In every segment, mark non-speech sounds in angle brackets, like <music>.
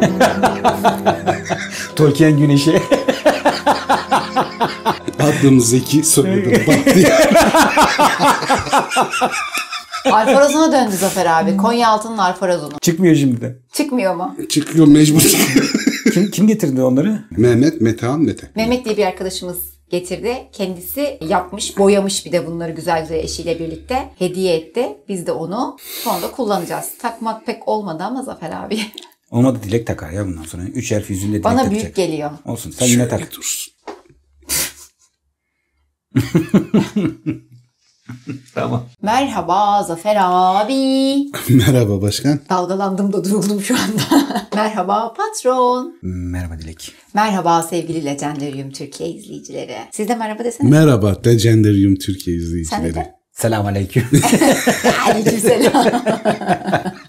<laughs> Tolkien güneşi. <laughs> Adım Zeki soyadım Bahtiyar. <laughs> Alfarazona döndü Zafer abi. Konya Altın'ın Alfarazonu. Çıkmıyor şimdi de. Çıkmıyor mu? Çıkıyor mecbur çıkıyor. Kim, kim getirdi onları? Mehmet, Metehan, Mete. Mehmet diye bir arkadaşımız getirdi. Kendisi yapmış, boyamış bir de bunları güzel güzel eşiyle birlikte hediye etti. Biz de onu sonra kullanacağız. Takmak pek olmadı ama Zafer abi. Olmadı dilek takar ya bundan sonra. Üç harf yüzünde dilek Bana takacak. büyük geliyor. Olsun sen yine tak. Dursun. <laughs> Tamam. Merhaba Zafer abi. <laughs> Merhaba başkan. Dalgalandım da duruldum şu anda. <laughs> Merhaba patron. Merhaba Dilek. Merhaba sevgili Legendarium Türkiye izleyicileri. Siz de merhaba desene. Merhaba Legendarium Türkiye Sen de izleyicileri. de. Selam aleyküm. Aleykümselam.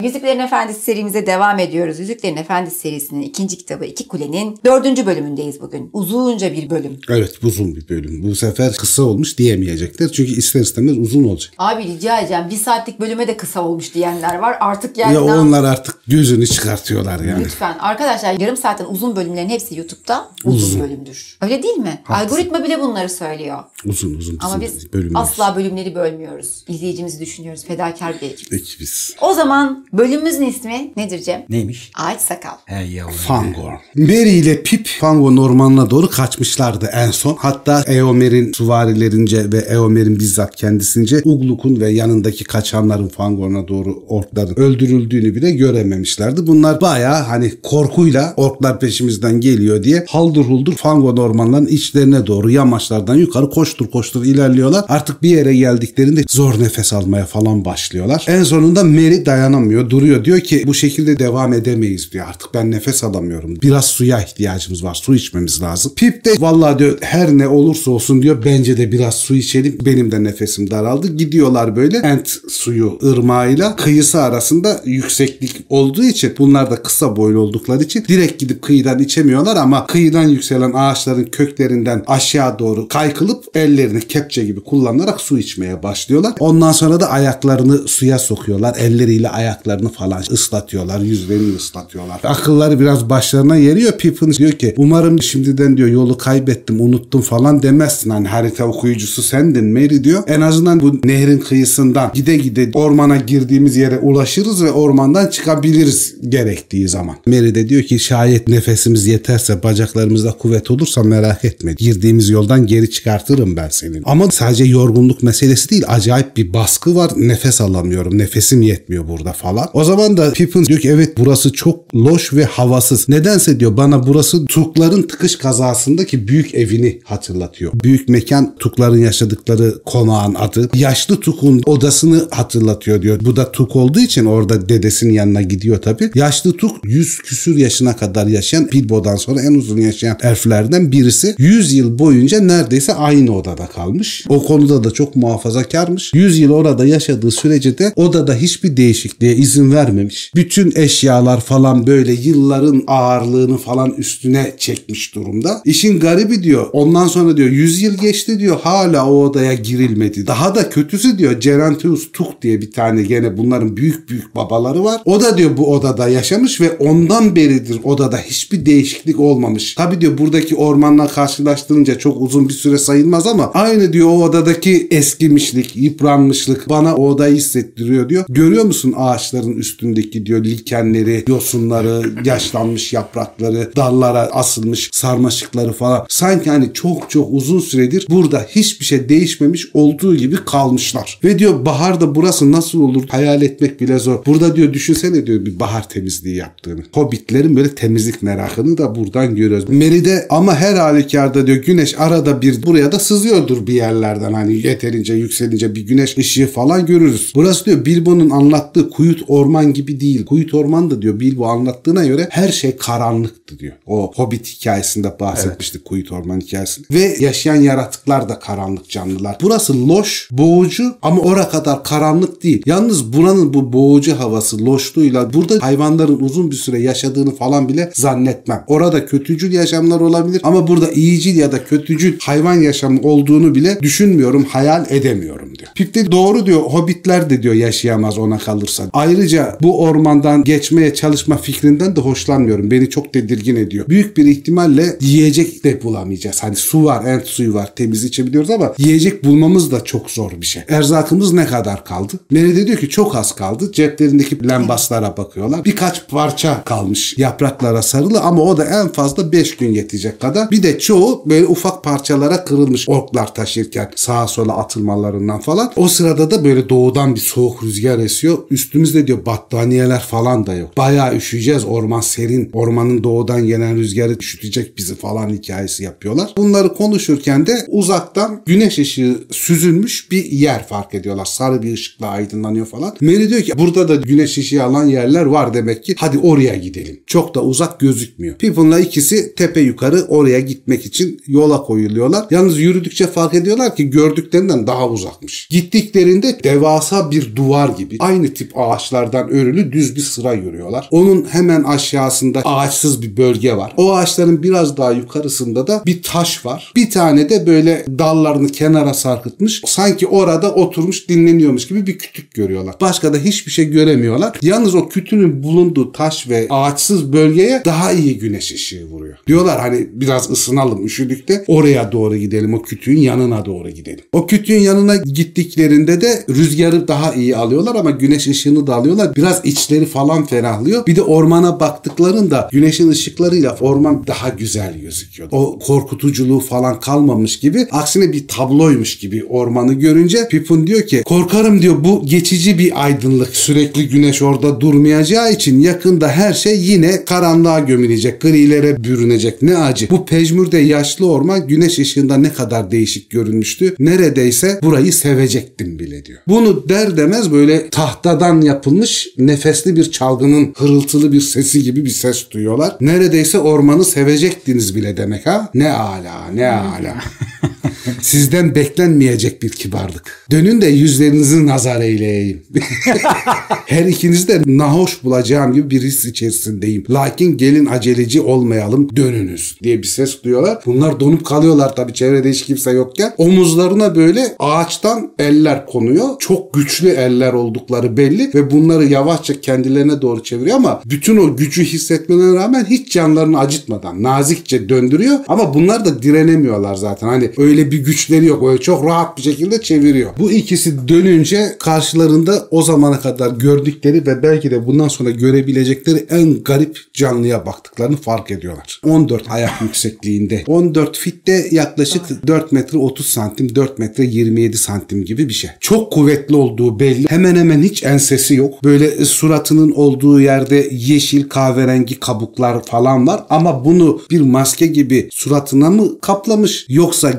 Yüzüklerin Efendisi serimize devam ediyoruz. Yüzüklerin Efendisi serisinin ikinci kitabı İki Kule'nin dördüncü bölümündeyiz bugün. Uzunca bir bölüm. Evet uzun bir bölüm. Bu sefer kısa olmuş diyemeyecekler. Çünkü ister istemez uzun olacak. Abi rica edeceğim bir saatlik bölüme de kısa olmuş diyenler var. Artık yani Ya onlar artık gözünü çıkartıyorlar yani. Lütfen. Arkadaşlar yarım saatten uzun bölümlerin hepsi YouTube'da uzun, Uzun. bölümdür. Öyle değil mi? Haklısın. Algoritma bile bunları söylüyor. Uzun uzun Ama biz bölümler. asla bölümleri bölmüyoruz. İzleyicimizi düşünüyoruz. Fedakar bir. Ekibiz. O zaman bölümümüzün ismi nedir Cem? Neymiş? Ağaç sakal. He yavrum. Fangorn. Merry ile Pip Fangorn ormanına doğru kaçmışlardı en son. Hatta Eomer'in suvarilerince ve Eomer'in bizzat kendisince Ugluk'un ve yanındaki kaçanların Fangorn'a doğru orkların öldürüldüğünü bile görememişlerdi. Bunlar bayağı hani korkuyla orklar peşimizden geliyor diye haldır huldur Fangorn ormanlarının içlerine doğru yamaçlardan yukarı koştur koştur ilerliyorlar. Artık bir yere geldiklerinde zor nefes almaya falan başlıyorlar. En sonunda Merry dayanamıyor, duruyor. Diyor ki bu şekilde devam edemeyiz diyor. Artık ben nefes alamıyorum. Biraz suya ihtiyacımız var. Su içmemiz lazım. Pip de vallahi diyor her ne olursa olsun diyor bence de biraz su içelim. Benim de nefesim daraldı. Gidiyorlar böyle Ent suyu ırmağıyla kıyısı arasında yükseklik olduğu için bunlar da kısa boylu oldukları için direkt gidip kıyıdan içemiyorlar ama kıyıdan yükselen ağaçların köklerinden aşağı doğru kaykılıp ellerini kepçe gibi kullanarak su içmeye başlıyorlar. Ondan sonra da ayaklarını suya sokuyorlar. Elleriyle ayaklarını falan ıslatıyorlar. Yüzlerini ıslatıyorlar. Akılları biraz başlarına yeriyor. Pippin diyor ki umarım şimdiden diyor yolu kaybettim unuttum falan demezsin. Hani harita okuyucusu sendin Mary diyor. En azından bu nehrin kıyısından gide gide ormana girdiğimiz yere ulaşırız ve ormandan çıkabiliriz gerektiği zaman. Mary de diyor ki şayet nefesimiz yeterse bacaklarımızda kuvvet olursa merak etme. Girdiğimiz yoldan geri çıkartırım ben senin. Ama sadece yorgunluk meselesi değil. Acayip bir baskı var. Nefes alamıyorum. Nefesim yetmiyor burada falan. O zaman da Pippin diyor ki evet burası çok loş ve havasız. Nedense diyor bana burası Tukların tıkış kazasındaki büyük evini hatırlatıyor. Büyük mekan Tukların yaşadıkları konağın adı. Yaşlı Tuk'un odasını hatırlatıyor diyor. Bu da Tuk olduğu için orada dedesinin yanına gidiyor tabii. Yaşlı Tuk 100 küsür yaşına kadar yaşayan Bilbo'dan sonra en uzun yaşayan elflerden birisi. 100 yıl boyunca neredeyse aynı odada kalmış. O konuda da çok muhafazakarmış. 100 yıl orada yaşadığı sürece de odada hiçbir değişikliğe izin vermemiş. Bütün eşyalar falan böyle yılların ağırlığını falan üstüne çekmiş durumda. İşin garibi diyor. Ondan sonra diyor 100 yıl geçti diyor. Hala o odaya girilmedi. Daha da kötüsü diyor Gerantius Tuk diye bir tane gene bunların büyük büyük babaları var. O da diyor bu odada yaşamış ve ondan beridir odada hiçbir değişiklik olmamış. Tabi diyor buradaki ormanla karşılaştırınca çok uzun bir süre sayılmaz ama aynı diyor o odadaki eskimişlik, yıpranmışlık bana o odayı hissettiriyor diyor. Görüyor musun ağaçların üstündeki diyor likenleri, yosunları, <laughs> yaşlanmış yaprakları, dallara asılmış sarmaşıkları falan. Sanki hani çok çok uzun süredir burada hiçbir şey değişmemiş olduğu gibi kalmışlar. Ve diyor baharda burası nasıl olur hayal etmek bile zor. Burada diyor düşünsene diyor bir bahar temizliği yaptığını. Hobbitlerin böyle temizlik merakını da buradan görüyoruz. Meride ama her halükarda diyor güneş arada bir buraya da sızıyordur bir yerlerden hani yeterince yükselince bir güneş ışığı falan görürüz. Burası diyor Bilbo'nun anlattığı kuyut orman gibi değil. Kuyut orman da diyor Bilbo anlattığına göre her şey karanlıktı diyor. O Hobbit hikayesinde bahsetmiştik kuyut orman hikayesinde. Ve yaşayan yaratıklar da karanlık canlılar. Burası loş, boğucu ama ora kadar karanlık değil. Yalnız buranın bu boğucu havası, loşluğuyla Burada hayvanların uzun bir süre yaşadığını falan bile zannetmem. Orada kötücül yaşamlar olabilir ama burada iyicil ya da kötücül hayvan yaşamı olduğunu bile düşünmüyorum, hayal edemiyorum diyor. Pip de doğru diyor. Hobbitler de diyor yaşayamaz ona kalırsa. Ayrıca bu ormandan geçmeye çalışma fikrinden de hoşlanmıyorum. Beni çok tedirgin ediyor. Büyük bir ihtimalle yiyecek de bulamayacağız. Hani su var, ent suyu var. Temiz içebiliyoruz ama yiyecek bulmamız da çok zor bir şey. Erzakımız ne kadar kaldı? Mary de diyor ki çok az kaldı. Ceplerindeki lambaslara bakıyorlar. Birkaç parça kalmış yapraklara sarılı ama o da en fazla 5 gün yetecek kadar. Bir de çoğu böyle ufak parçalara kırılmış orklar taşırken sağa sola atılmalarından falan. O sırada da böyle doğudan bir soğuk rüzgar esiyor. Üstümüzde diyor battaniyeler falan da yok. Bayağı üşüyeceğiz. Orman serin. Ormanın doğudan gelen rüzgarı üşütecek bizi falan hikayesi yapıyorlar. Bunları konuşurken de uzaktan güneş ışığı süzülmüş bir yer fark ediyorlar. Sarı bir ışıkla aydınlanıyor falan. Mary diyor ki burada da güneş ışığı alan yerler var demek ki. Hadi oraya gidelim. Çok da uzak gözükmüyor. Pippin'la ikisi tepe yukarı oraya gitmek için yola koyuluyorlar. Yalnız yürüdükçe fark ediyorlar ki gördüklerinden daha uzakmış. Gittiklerinde devasa bir duvar gibi aynı tip ağaçlardan örülü düz bir sıra yürüyorlar. Onun hemen aşağısında ağaçsız bir bölge var. O ağaçların biraz daha yukarısında da bir taş var. Bir tane de böyle dallarını kenara sarkıtmış. Sanki orada oturmuş dinleniyormuş gibi bir kütük görüyorlar. Başka da hiçbir şey göremiyorlar. Yalnız o kütünün bulunduğu taş ve ağaçsız bölgeye daha iyi güneş ışığı vuruyor. Diyorlar hani biraz ısınalım üşüdük de oraya doğru gidelim. O kütüğün yanına doğru gidelim. O kütüğün yanına gittiklerinde de rüzgarı daha iyi alıyorlar ama güneş ışığını da alıyorlar. Biraz içleri falan ferahlıyor. Bir de ormana baktıklarında güneşin ışıklarıyla orman daha güzel gözüküyor. O korkutuculuğu falan kalmamış gibi. Aksine bir tabloymuş gibi ormanı görünce Pippin diyor ki korkarım diyor bu geçici bir aydınlık. Sürekli güneş orada durmayacağı için yakında her şey yine karanlığa gömülecek. Grilere bürünecek. Ne acı. Bu pejmürde yaşlı orman güneş ışığında ne kadar değişik görünmüştü. Neredeyse burayı sevecektim bile diyor. Bunu der demez böyle tahtadan yapılmış nefesli bir çalgının hırıltılı bir sesi gibi bir ses duyuyorlar. Neredeyse ormanı sevecektiniz bile demek ha. Ne ala ne ala. <laughs> Sizden beklenmeyecek bir kibarlık. Dönün de yüzlerinizi nazar eyleyeyim. <laughs> Her ikiniz de nahoş bulacağım gibi bir his içerisindeyim. Lakin gelin aceleci olmayalım dönünüz diye bir ses duyuyorlar. Bunlar donup kalıyorlar tabii çevrede hiç kimse yokken. Omuzlarına böyle ağaçtan eller konuyor. Çok güçlü eller oldukları belli ve bunları yavaşça kendilerine doğru çeviriyor ama bütün o gücü hissetmelerine rağmen hiç canlarını acıtmadan nazikçe döndürüyor ama bunlar da direnemiyorlar zaten. Hani öyle bir güçleri yok. Öyle çok rahat bir şekilde çeviriyor. Bu ikisi dönünce karşılarında o zamana kadar gördükleri ve belki de bundan sonra görebilecekleri en garip canlıya baktıklarını fark ediyorlar. 14 ayak <laughs> yüksekliğinde. 14 fitte yaklaşık 4 metre 30 santim, 4 metre 27 santim gibi bir şey. Çok kuvvetli olduğu belli. Hemen hemen hiç ensesi yok. Böyle suratının olduğu yerde yeşil kahverengi kabuklar falan var ama bunu bir maske gibi suratına mı kaplamış yoksa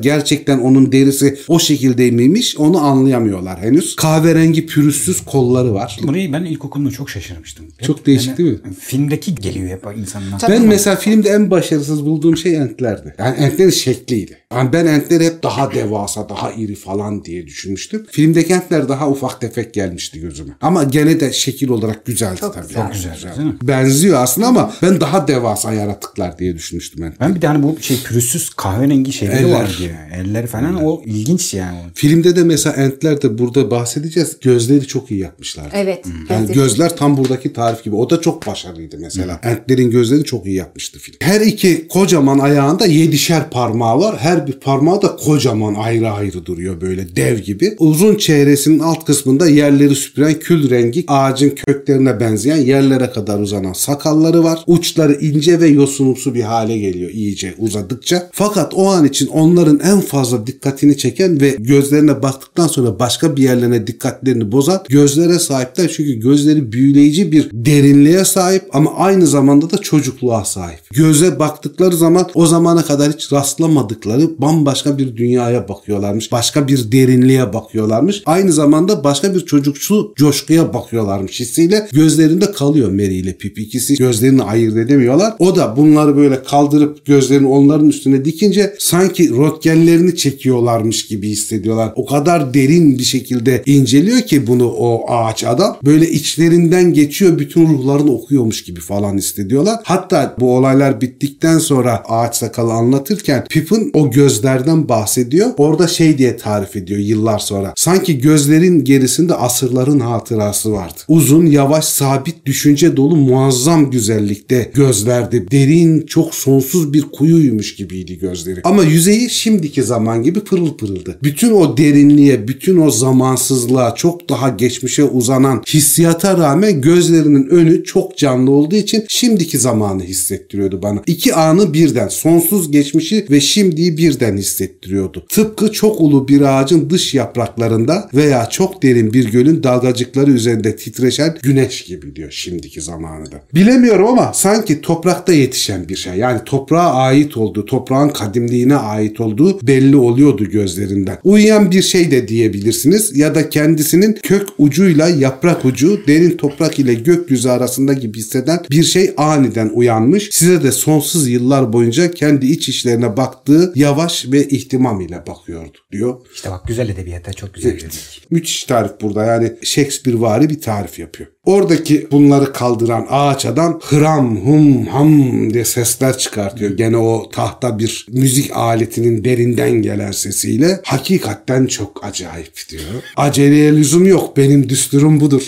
gerçekten onun derisi o şekilde miymiş onu anlayamıyorlar henüz. Kahverengi pürüzsüz kolları var. Burayı ben ilkokulda çok şaşırmıştım. Hep Çok değişik değil mi? Filmdeki geliyor hep insanlar. Tabii. Ben mesela filmde en başarısız bulduğum şey entlerdi. Yani entlerin şekliydi. Yani ben entleri hep daha devasa, daha iri falan diye düşünmüştüm. Filmdeki entler daha ufak tefek gelmişti gözüme. Ama gene de şekil olarak güzeldi Çok tabii. güzel. Çok güzel, değil mi? Benziyor aslında ama ben daha devasa yaratıklar diye düşünmüştüm entler. Ben bir tane bu şey pürüzsüz kahverengi şeyleri Eller. var diye. Eller falan o ilginç yani. Filmde de mesela entler de burada bahsedeceğiz. Gözleri çok iyi yapmışlar. Evet. Yani benzetti. gözler tam buradaki tarif gibi. O da çok başarılıydı mesela. Entlerin gözlerini çok iyi yapmıştı film. Her iki kocaman ayağında yedişer parmağı var. Her bir parmağı da kocaman ayrı ayrı duruyor böyle dev gibi. Uzun çehresinin alt kısmında yerleri süpüren kül rengi ağacın köklerine benzeyen yerlere kadar uzanan sakalları var. Uçları ince ve yosunumsu bir hale geliyor iyice uzadıkça. Fakat o an için onların en fazla dikkatini çeken ve gözlerine baktıktan sonra başka bir yerlerine dikkatlerini bozan gözlere sahipler. Çünkü gözleri büyüleyici bir derinliğe sahip ama aynı zamanda da çocukluğa sahip. Göze baktıkları zaman o zamana kadar hiç rastlamadıkları bambaşka bir dünyaya bakıyorlarmış. Başka bir derinliğe bakıyorlarmış. Aynı zamanda başka bir çocuksu coşkuya bakıyorlarmış hissiyle. Gözlerinde kalıyor Mary ile Pip. İkisi gözlerini ayırt edemiyorlar. O da bunları böyle kaldırıp gözlerini onların üstüne dikince sanki röntgenlerini çekiyorlarmış gibi hissediyorlar. O kadar derin bir şekilde inceliyor ki bunu o ağaç adam. Böyle içlerinden geçiyor bütün ruhlarını okuyormuş gibi falan hissediyorlar. Hatta bu olaylar bittikten sonra ağaç sakalı anlatırken Pippin o gözlerden bahsediyor. Orada şey diye tarif ediyor yıllar sonra. Sanki gözlerin gerisinde asırların hatırası vardı. Uzun, yavaş, sabit, düşünce dolu muazzam güzellikte gözlerdi. Derin, çok sonsuz bir kuyuymuş gibiydi gözleri. Ama yüzeyi şimdiki zaman gibi pırıl pırıldı. Bütün o derinliğe, bütün o zamansızlığa, çok daha geçmişe uzanan hissiyata rağmen gözlerinin önü çok canlı olduğu için şimdiki zamanı hissettiriyordu bana. İki anı birden, sonsuz geçmişi ve şimdiyi birden hissettiriyordu. Tıpkı çok ulu bir ağacın dış yapraklarında veya çok derin bir gölün dalgacıkları üzerinde titreşen güneş gibi diyor şimdiki zamanı da. Bilemiyorum ama sanki toprakta yetişen bir şey. Yani toprağa ait olduğu, toprağın kadimliğine ait olduğu belli oluyordu gözlerinden. Uyuyan bir şey de diyebilirsiniz ya da kendisinin kök ucuyla yaprak ucu derin toprak ile gökyüzü arasında gibi hisseden bir şey aniden uyanmış. Size de sonsuz yıllar boyunca kendi iç işlerine baktığı yavaş ve ihtimam ile bakıyordu diyor. İşte bak güzel edebiyata çok güzel dedik. Müthiş tarif burada yani Shakespeare vari bir tarif yapıyor. Oradaki bunları kaldıran ağaç adam hıram hum ham diye sesler çıkartıyor. Gene o tahta bir müzik aletinin derinden gelen sesiyle. Hakikaten çok acayip diyor. Aceleye lüzum yok benim düsturum budur.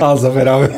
Al Zafer abi.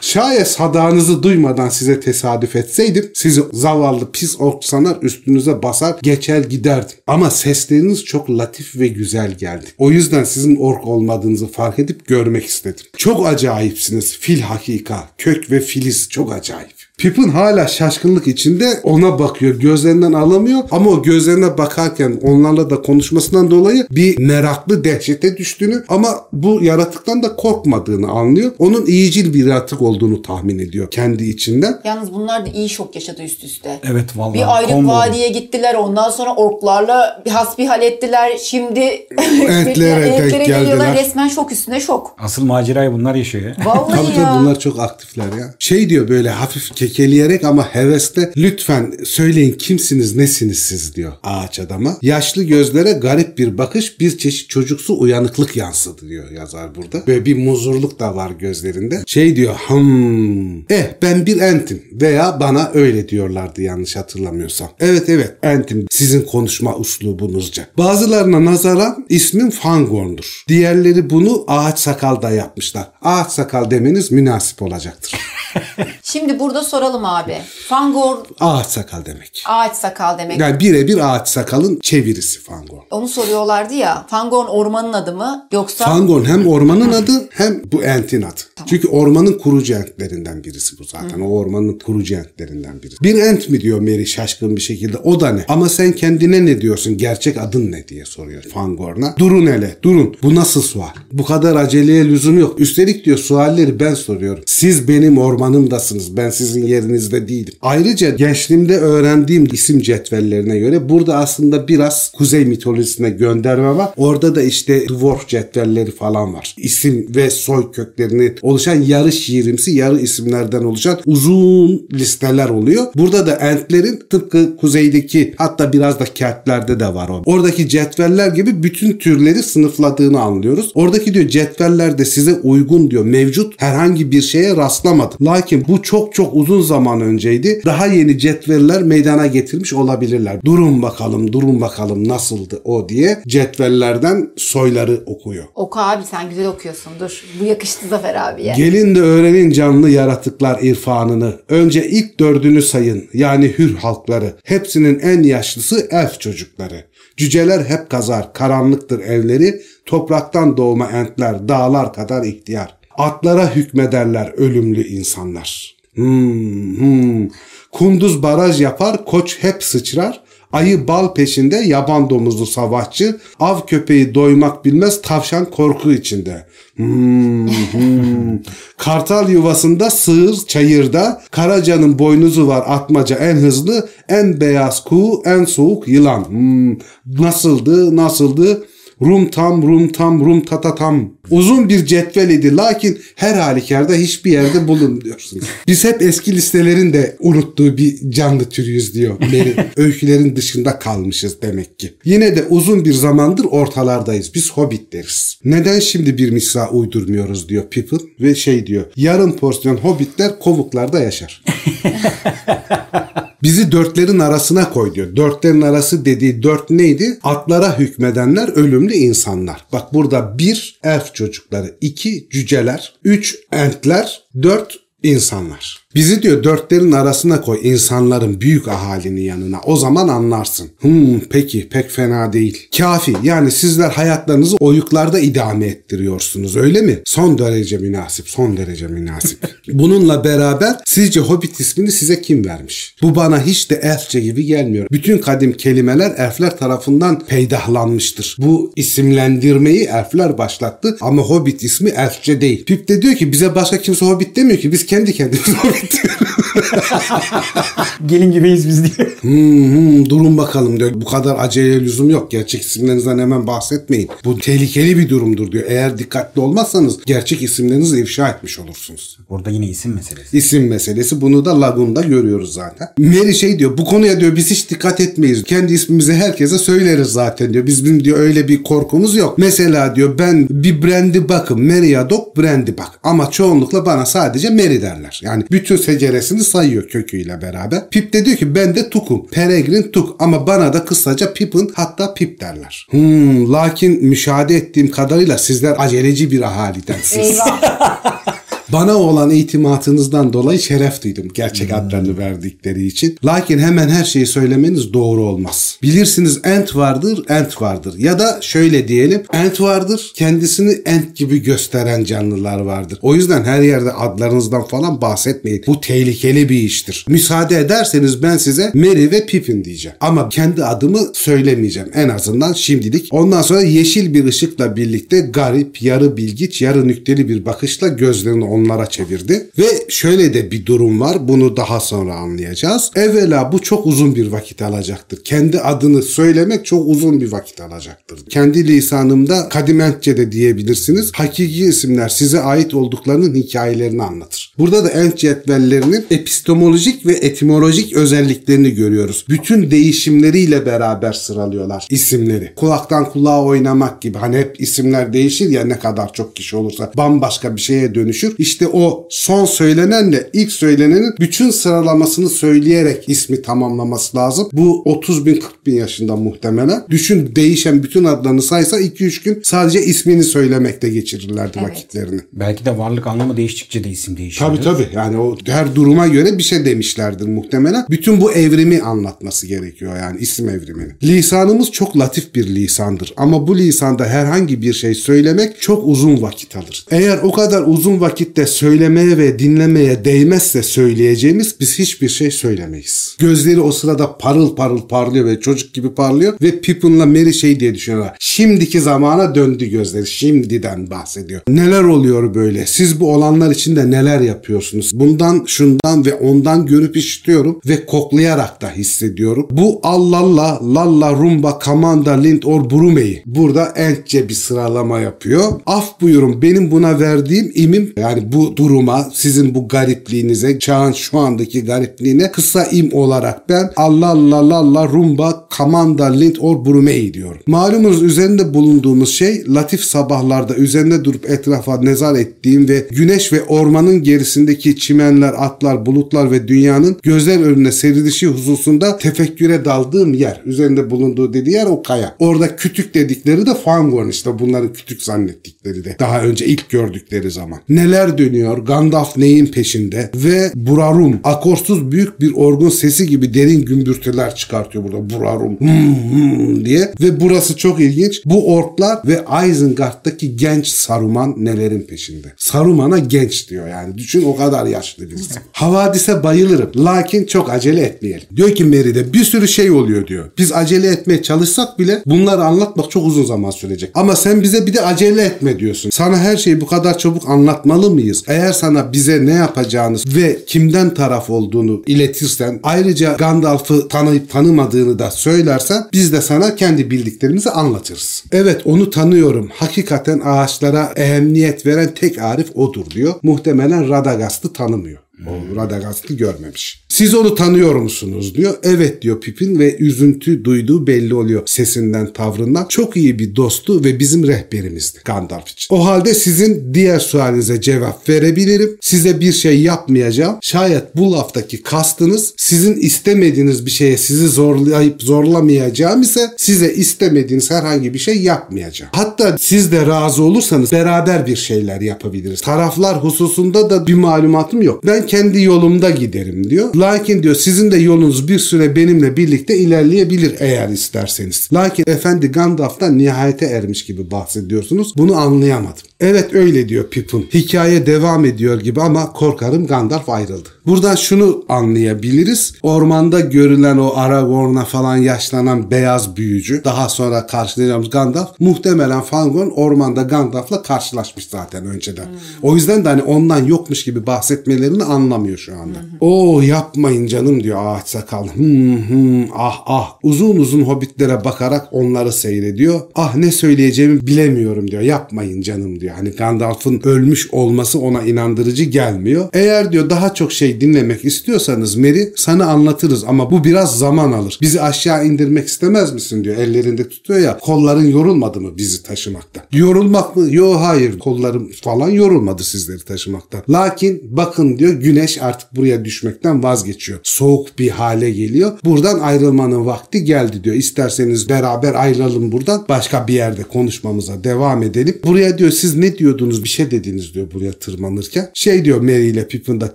Şayet sadağınızı duymadan size tesadüf etseydim sizi zavallı pis ork sanar üstünüze basar geçer giderdim. Ama sesleriniz çok latif ve güzel geldi. O yüzden sizin ork olmadığınızı fark edip görmek istedim. Çok acayipsiniz fil hakika. Kök ve filiz çok acayip. Pippin hala şaşkınlık içinde ona bakıyor. Gözlerinden alamıyor ama o gözlerine bakarken onlarla da konuşmasından dolayı bir meraklı dehşete düştüğünü ama bu yaratıktan da korkmadığını anlıyor. Onun iyicil bir yaratık olduğunu tahmin ediyor kendi içinden. Yalnız bunlar da iyi şok yaşadı üst üste. Evet vallahi. Bir combo. vadiye gittiler. Ondan sonra orklarla bir hasbihal ettiler. Şimdi <laughs> Entlere denk entlere geliyorlar. geldiler. Resmen şok üstüne şok. Asıl macerayı bunlar yaşıyor ya. Vallahi Tabii ya. tabii bunlar çok aktifler ya. Şey diyor böyle hafif kekeleyerek ama hevesle lütfen söyleyin kimsiniz nesiniz siz diyor ağaç adama. Yaşlı gözlere garip bir bakış bir çeşit çocuksu uyanıklık yansıdı diyor yazar burada. Böyle bir muzurluk da var gözlerinde. Şey diyor hım eh ben bir entim veya bana öyle diyorlardı yanlış hatırlamıyorsam. Evet evet entim sizin konuşma uslubunuzca. Bazılarına nazaran ismim Fangorn'dur. Diğerleri bunu ağaç sakalda yapmışlar. Ağaç sakal demeniz münasip olacaktır. <laughs> Şimdi burada soralım abi. Fangor ağaç sakal demek. ağaç sakal demek. Yani birebir ağaç sakalın çevirisi Fangorn. Onu soruyorlardı ya. Fangorn ormanın adı mı? Yoksa Fangorn hem ormanın adı hem bu entin adı. Çünkü ormanın kurucu entlerinden birisi bu zaten. O ormanın kurucu entlerinden birisi. Bir ent mi diyor Mary şaşkın bir şekilde. O da ne? Ama sen kendine ne diyorsun? Gerçek adın ne diye soruyor Fangorn'a. Durun hele durun. Bu nasıl sual? Bu kadar aceleye lüzum yok. Üstelik diyor sualleri ben soruyorum. Siz benim ormanımdasınız. Ben sizin yerinizde değilim. Ayrıca gençliğimde öğrendiğim isim cetvellerine göre burada aslında biraz kuzey mitolojisine gönderme var. Orada da işte dwarf cetvelleri falan var. İsim ve soy köklerini oluşan yarı şiirimsi yarı isimlerden oluşan uzun listeler oluyor. Burada da entlerin tıpkı kuzeydeki hatta biraz da keltlerde de var o. Oradaki cetveller gibi bütün türleri sınıfladığını anlıyoruz. Oradaki diyor cetvellerde size uygun diyor mevcut herhangi bir şeye rastlamadı. Lakin bu çok çok uzun zaman önceydi. Daha yeni cetveller meydana getirmiş olabilirler. Durun bakalım durun bakalım nasıldı o diye cetvellerden soyları okuyor. Oku abi sen güzel okuyorsun. Dur. Bu yakıştı Zafer abiye. Gelin de öğrenin canlı yaratıklar irfanını. Önce ilk dördünü sayın yani hür halkları. Hepsinin en yaşlısı elf çocukları. Cüceler hep kazar, karanlıktır evleri. Topraktan doğma entler, dağlar kadar ihtiyar. Atlara hükmederler ölümlü insanlar. Hmm, hmm. Kunduz baraj yapar, koç hep sıçrar. Ayı bal peşinde, yaban domuzu savaşçı. Av köpeği doymak bilmez, tavşan korku içinde. Hmm, hmm. Kartal yuvasında, sığır çayırda. Karacanın boynuzu var atmaca en hızlı. En beyaz kuğu, en soğuk yılan. Hmm. Nasıldı, nasıldı? Rum tam, rum tam, rum tatatam. Uzun bir cetvel idi lakin her halükarda hiçbir yerde bulun diyorsunuz. Biz hep eski listelerin de unuttuğu bir canlı türüyüz diyor Mary. <laughs> Öykülerin dışında kalmışız demek ki. Yine de uzun bir zamandır ortalardayız. Biz hobbit deriz. Neden şimdi bir misra uydurmuyoruz diyor Pippin ve şey diyor. Yarım porsiyon hobbitler kovuklarda yaşar. <laughs> Bizi dörtlerin arasına koy diyor. Dörtlerin arası dediği dört neydi? Atlara hükmedenler ölümlü insanlar. Bak burada bir elf çocukları, iki cüceler, üç entler, dört insanlar. Bizi diyor dörtlerin arasına koy insanların büyük ahalinin yanına. O zaman anlarsın. Hmm peki pek fena değil. Kafi yani sizler hayatlarınızı oyuklarda idame ettiriyorsunuz öyle mi? Son derece münasip son derece münasip. <laughs> Bununla beraber sizce Hobbit ismini size kim vermiş? Bu bana hiç de elfçe gibi gelmiyor. Bütün kadim kelimeler elfler tarafından peydahlanmıştır. Bu isimlendirmeyi elfler başlattı ama Hobbit ismi elfçe değil. Pip de diyor ki bize başka kimse Hobbit demiyor ki biz kendi kendimize Hobbit <laughs> Gelin gibiyiz biz diye. Hmm, hmm, durun bakalım diyor. Bu kadar acele lüzum yok. Gerçek isimlerinizden hemen bahsetmeyin. Bu tehlikeli bir durumdur diyor. Eğer dikkatli olmazsanız gerçek isimlerinizi ifşa etmiş olursunuz. Burada yine isim meselesi. İsim meselesi bunu da Lagun'da görüyoruz zaten. Mary şey diyor bu konuya diyor biz hiç dikkat etmeyiz. Kendi ismimizi herkese söyleriz zaten diyor. Bizim diyor öyle bir korkumuz yok. Mesela diyor ben bir Brandy bakım. Mary Adok Brandy bak. Ama çoğunlukla bana sadece Mary derler. Yani bütün seceresini sayıyor köküyle beraber. Pip de diyor ki ben de Tuk'um. Peregrin Tuk ama bana da kısaca Pip'in hatta Pip derler. Hmm, lakin müşahede ettiğim kadarıyla sizler aceleci bir ahalidensiniz. Eyvah. <laughs> Bana olan itimatınızdan dolayı şeref duydum gerçek adlarını verdikleri için. Lakin hemen her şeyi söylemeniz doğru olmaz. Bilirsiniz ent vardır, ent vardır. Ya da şöyle diyelim, ent vardır, kendisini ent gibi gösteren canlılar vardır. O yüzden her yerde adlarınızdan falan bahsetmeyin. Bu tehlikeli bir iştir. Müsaade ederseniz ben size Mary ve Pippin diyeceğim. Ama kendi adımı söylemeyeceğim. En azından şimdilik. Ondan sonra yeşil bir ışıkla birlikte garip, yarı bilgiç, yarı nükteli bir bakışla gözlerini onlara çevirdi. Ve şöyle de bir durum var. Bunu daha sonra anlayacağız. Evvela bu çok uzun bir vakit alacaktır. Kendi adını söylemek çok uzun bir vakit alacaktır. Kendi lisanımda Kadimentçe de diyebilirsiniz. Hakiki isimler size ait olduklarının hikayelerini anlatır. Burada da ent cetvellerinin epistemolojik ve etimolojik özelliklerini görüyoruz. Bütün değişimleriyle beraber sıralıyorlar isimleri. Kulaktan kulağa oynamak gibi. Hani hep isimler değişir ya ne kadar çok kişi olursa bambaşka bir şeye dönüşür. İşte o son söylenenle ilk söylenenin bütün sıralamasını söyleyerek ismi tamamlaması lazım. Bu 30 bin 40 bin yaşında muhtemelen. Düşün değişen bütün adlarını saysa 2-3 gün sadece ismini söylemekte geçirirlerdi Evet. vakitlerini. Belki de varlık anlamı değiştikçe de isim değişiyor. Tabii tabii. Yani o her duruma göre bir şey demişlerdir muhtemelen. Bütün bu evrimi anlatması gerekiyor yani isim evrimini. Lisanımız çok latif bir lisandır ama bu lisanda herhangi bir şey söylemek çok uzun vakit alır. Eğer o kadar uzun vakitte söylemeye ve dinlemeye değmezse söyleyeceğimiz biz hiçbir şey söylemeyiz. Gözleri o sırada parıl parıl parlıyor ve çocuk gibi parlıyor ve Pippin'la Mary şey diye düşünüyorlar. Şimdiki zamana döndü gözleri. Şimdiden bahsediyor. Neler oluyor böyle? Siz bu olanlar içinde neler yapıyorsunuz? Bundan, şundan ve ondan görüp işitiyorum ve koklayarak da hissediyorum. Bu allalla, lalla, rumba, kamanda, lint or brumeyi. Burada entçe bir sıralama yapıyor. Af buyurun benim buna verdiğim imim yani bu duruma sizin bu garipliğinize çağın şu andaki garipliğine kısa im olarak ben allalla, lalla, rumba, kamanda, lint or brumeyi diyorum. Malumunuz üzerinde bulunduğumuz şey latif sabahlarda üzerinde durup etrafa nezar ettiğim ve güneş ve ormanın gerisindeki çimenler, atlar, bulutlar ve dünyanın gözler önüne serilişi hususunda tefekküre daldığım yer. Üzerinde bulunduğu dediği yer o kaya. Orada kütük dedikleri de Fangorn işte bunları kütük zannettikleri de. Daha önce ilk gördükleri zaman. Neler dönüyor? Gandalf neyin peşinde? Ve Burarum akorsuz büyük bir orgun sesi gibi derin gümbürtüler çıkartıyor burada. Burarum hmm, hmm diye. Ve burası çok ilginç. Bu orklar ve Isengard'daki genç Saruman nelerin peşinde? Saruman'a genç diyor yani. Düşün o kadar yaşlı birisi. <laughs> Havadise bayılırım. Lakin çok acele etmeyelim. Diyor ki Meride bir sürü şey oluyor diyor. Biz acele etmeye çalışsak bile bunları anlatmak çok uzun zaman sürecek. Ama sen bize bir de acele etme diyorsun. Sana her şeyi bu kadar çabuk anlatmalı mıyım? Mıyız? Eğer sana bize ne yapacağını ve kimden taraf olduğunu iletirsen ayrıca Gandalf'ı tanıyıp tanımadığını da söylersen biz de sana kendi bildiklerimizi anlatırız. Evet onu tanıyorum. Hakikaten ağaçlara ehemmiyet veren tek Arif odur diyor. Muhtemelen Radagast'ı tanımıyor. O Radagast'ı görmemiş. Siz onu tanıyor musunuz diyor. Evet diyor Pipin ve üzüntü duyduğu belli oluyor sesinden tavrından. Çok iyi bir dostu ve bizim rehberimizdi Gandalf için. O halde sizin diğer sualinize cevap verebilirim. Size bir şey yapmayacağım. Şayet bu laftaki kastınız sizin istemediğiniz bir şeye sizi zorlayıp zorlamayacağım ise size istemediğiniz herhangi bir şey yapmayacağım. Hatta siz de razı olursanız beraber bir şeyler yapabiliriz. Taraflar hususunda da bir malumatım yok. Ben kendi yolumda giderim diyor. Lakin diyor sizin de yolunuz bir süre benimle birlikte ilerleyebilir eğer isterseniz. Lakin efendi Gandalf'tan nihayete ermiş gibi bahsediyorsunuz. Bunu anlayamadım. Evet öyle diyor Pippin. Hikaye devam ediyor gibi ama korkarım Gandalf ayrıldı. Buradan şunu anlayabiliriz. Ormanda görülen o Aragorn'a falan yaşlanan beyaz büyücü daha sonra karşılayacağımız Gandalf muhtemelen Fangorn ormanda Gandalf'la karşılaşmış zaten önceden. O yüzden de hani ondan yokmuş gibi bahsetmelerini anlamıyor şu anda. Oo yapmayın canım diyor ağaç sakal. Hmm, hmm, ah ah. Uzun uzun hobbitlere bakarak onları seyrediyor. Ah ne söyleyeceğimi bilemiyorum diyor. Yapmayın canım diyor. Hani Gandalf'ın ölmüş olması ona inandırıcı gelmiyor. Eğer diyor daha çok şey dinlemek istiyorsanız Meri sana anlatırız ama bu biraz zaman alır. Bizi aşağı indirmek istemez misin diyor. Ellerinde tutuyor ya. Kolların yorulmadı mı bizi taşımakta? Yorulmak mı? Yo hayır. Kollarım falan yorulmadı sizleri taşımakta. Lakin bakın diyor güneş artık buraya düşmekten vazgeçiyor. Soğuk bir hale geliyor. Buradan ayrılmanın vakti geldi diyor. İsterseniz beraber ayrılalım buradan. Başka bir yerde konuşmamıza devam edelim. Buraya diyor siz ne diyordunuz bir şey dediniz diyor buraya tırmanırken. Şey diyor Mary ile Pippin da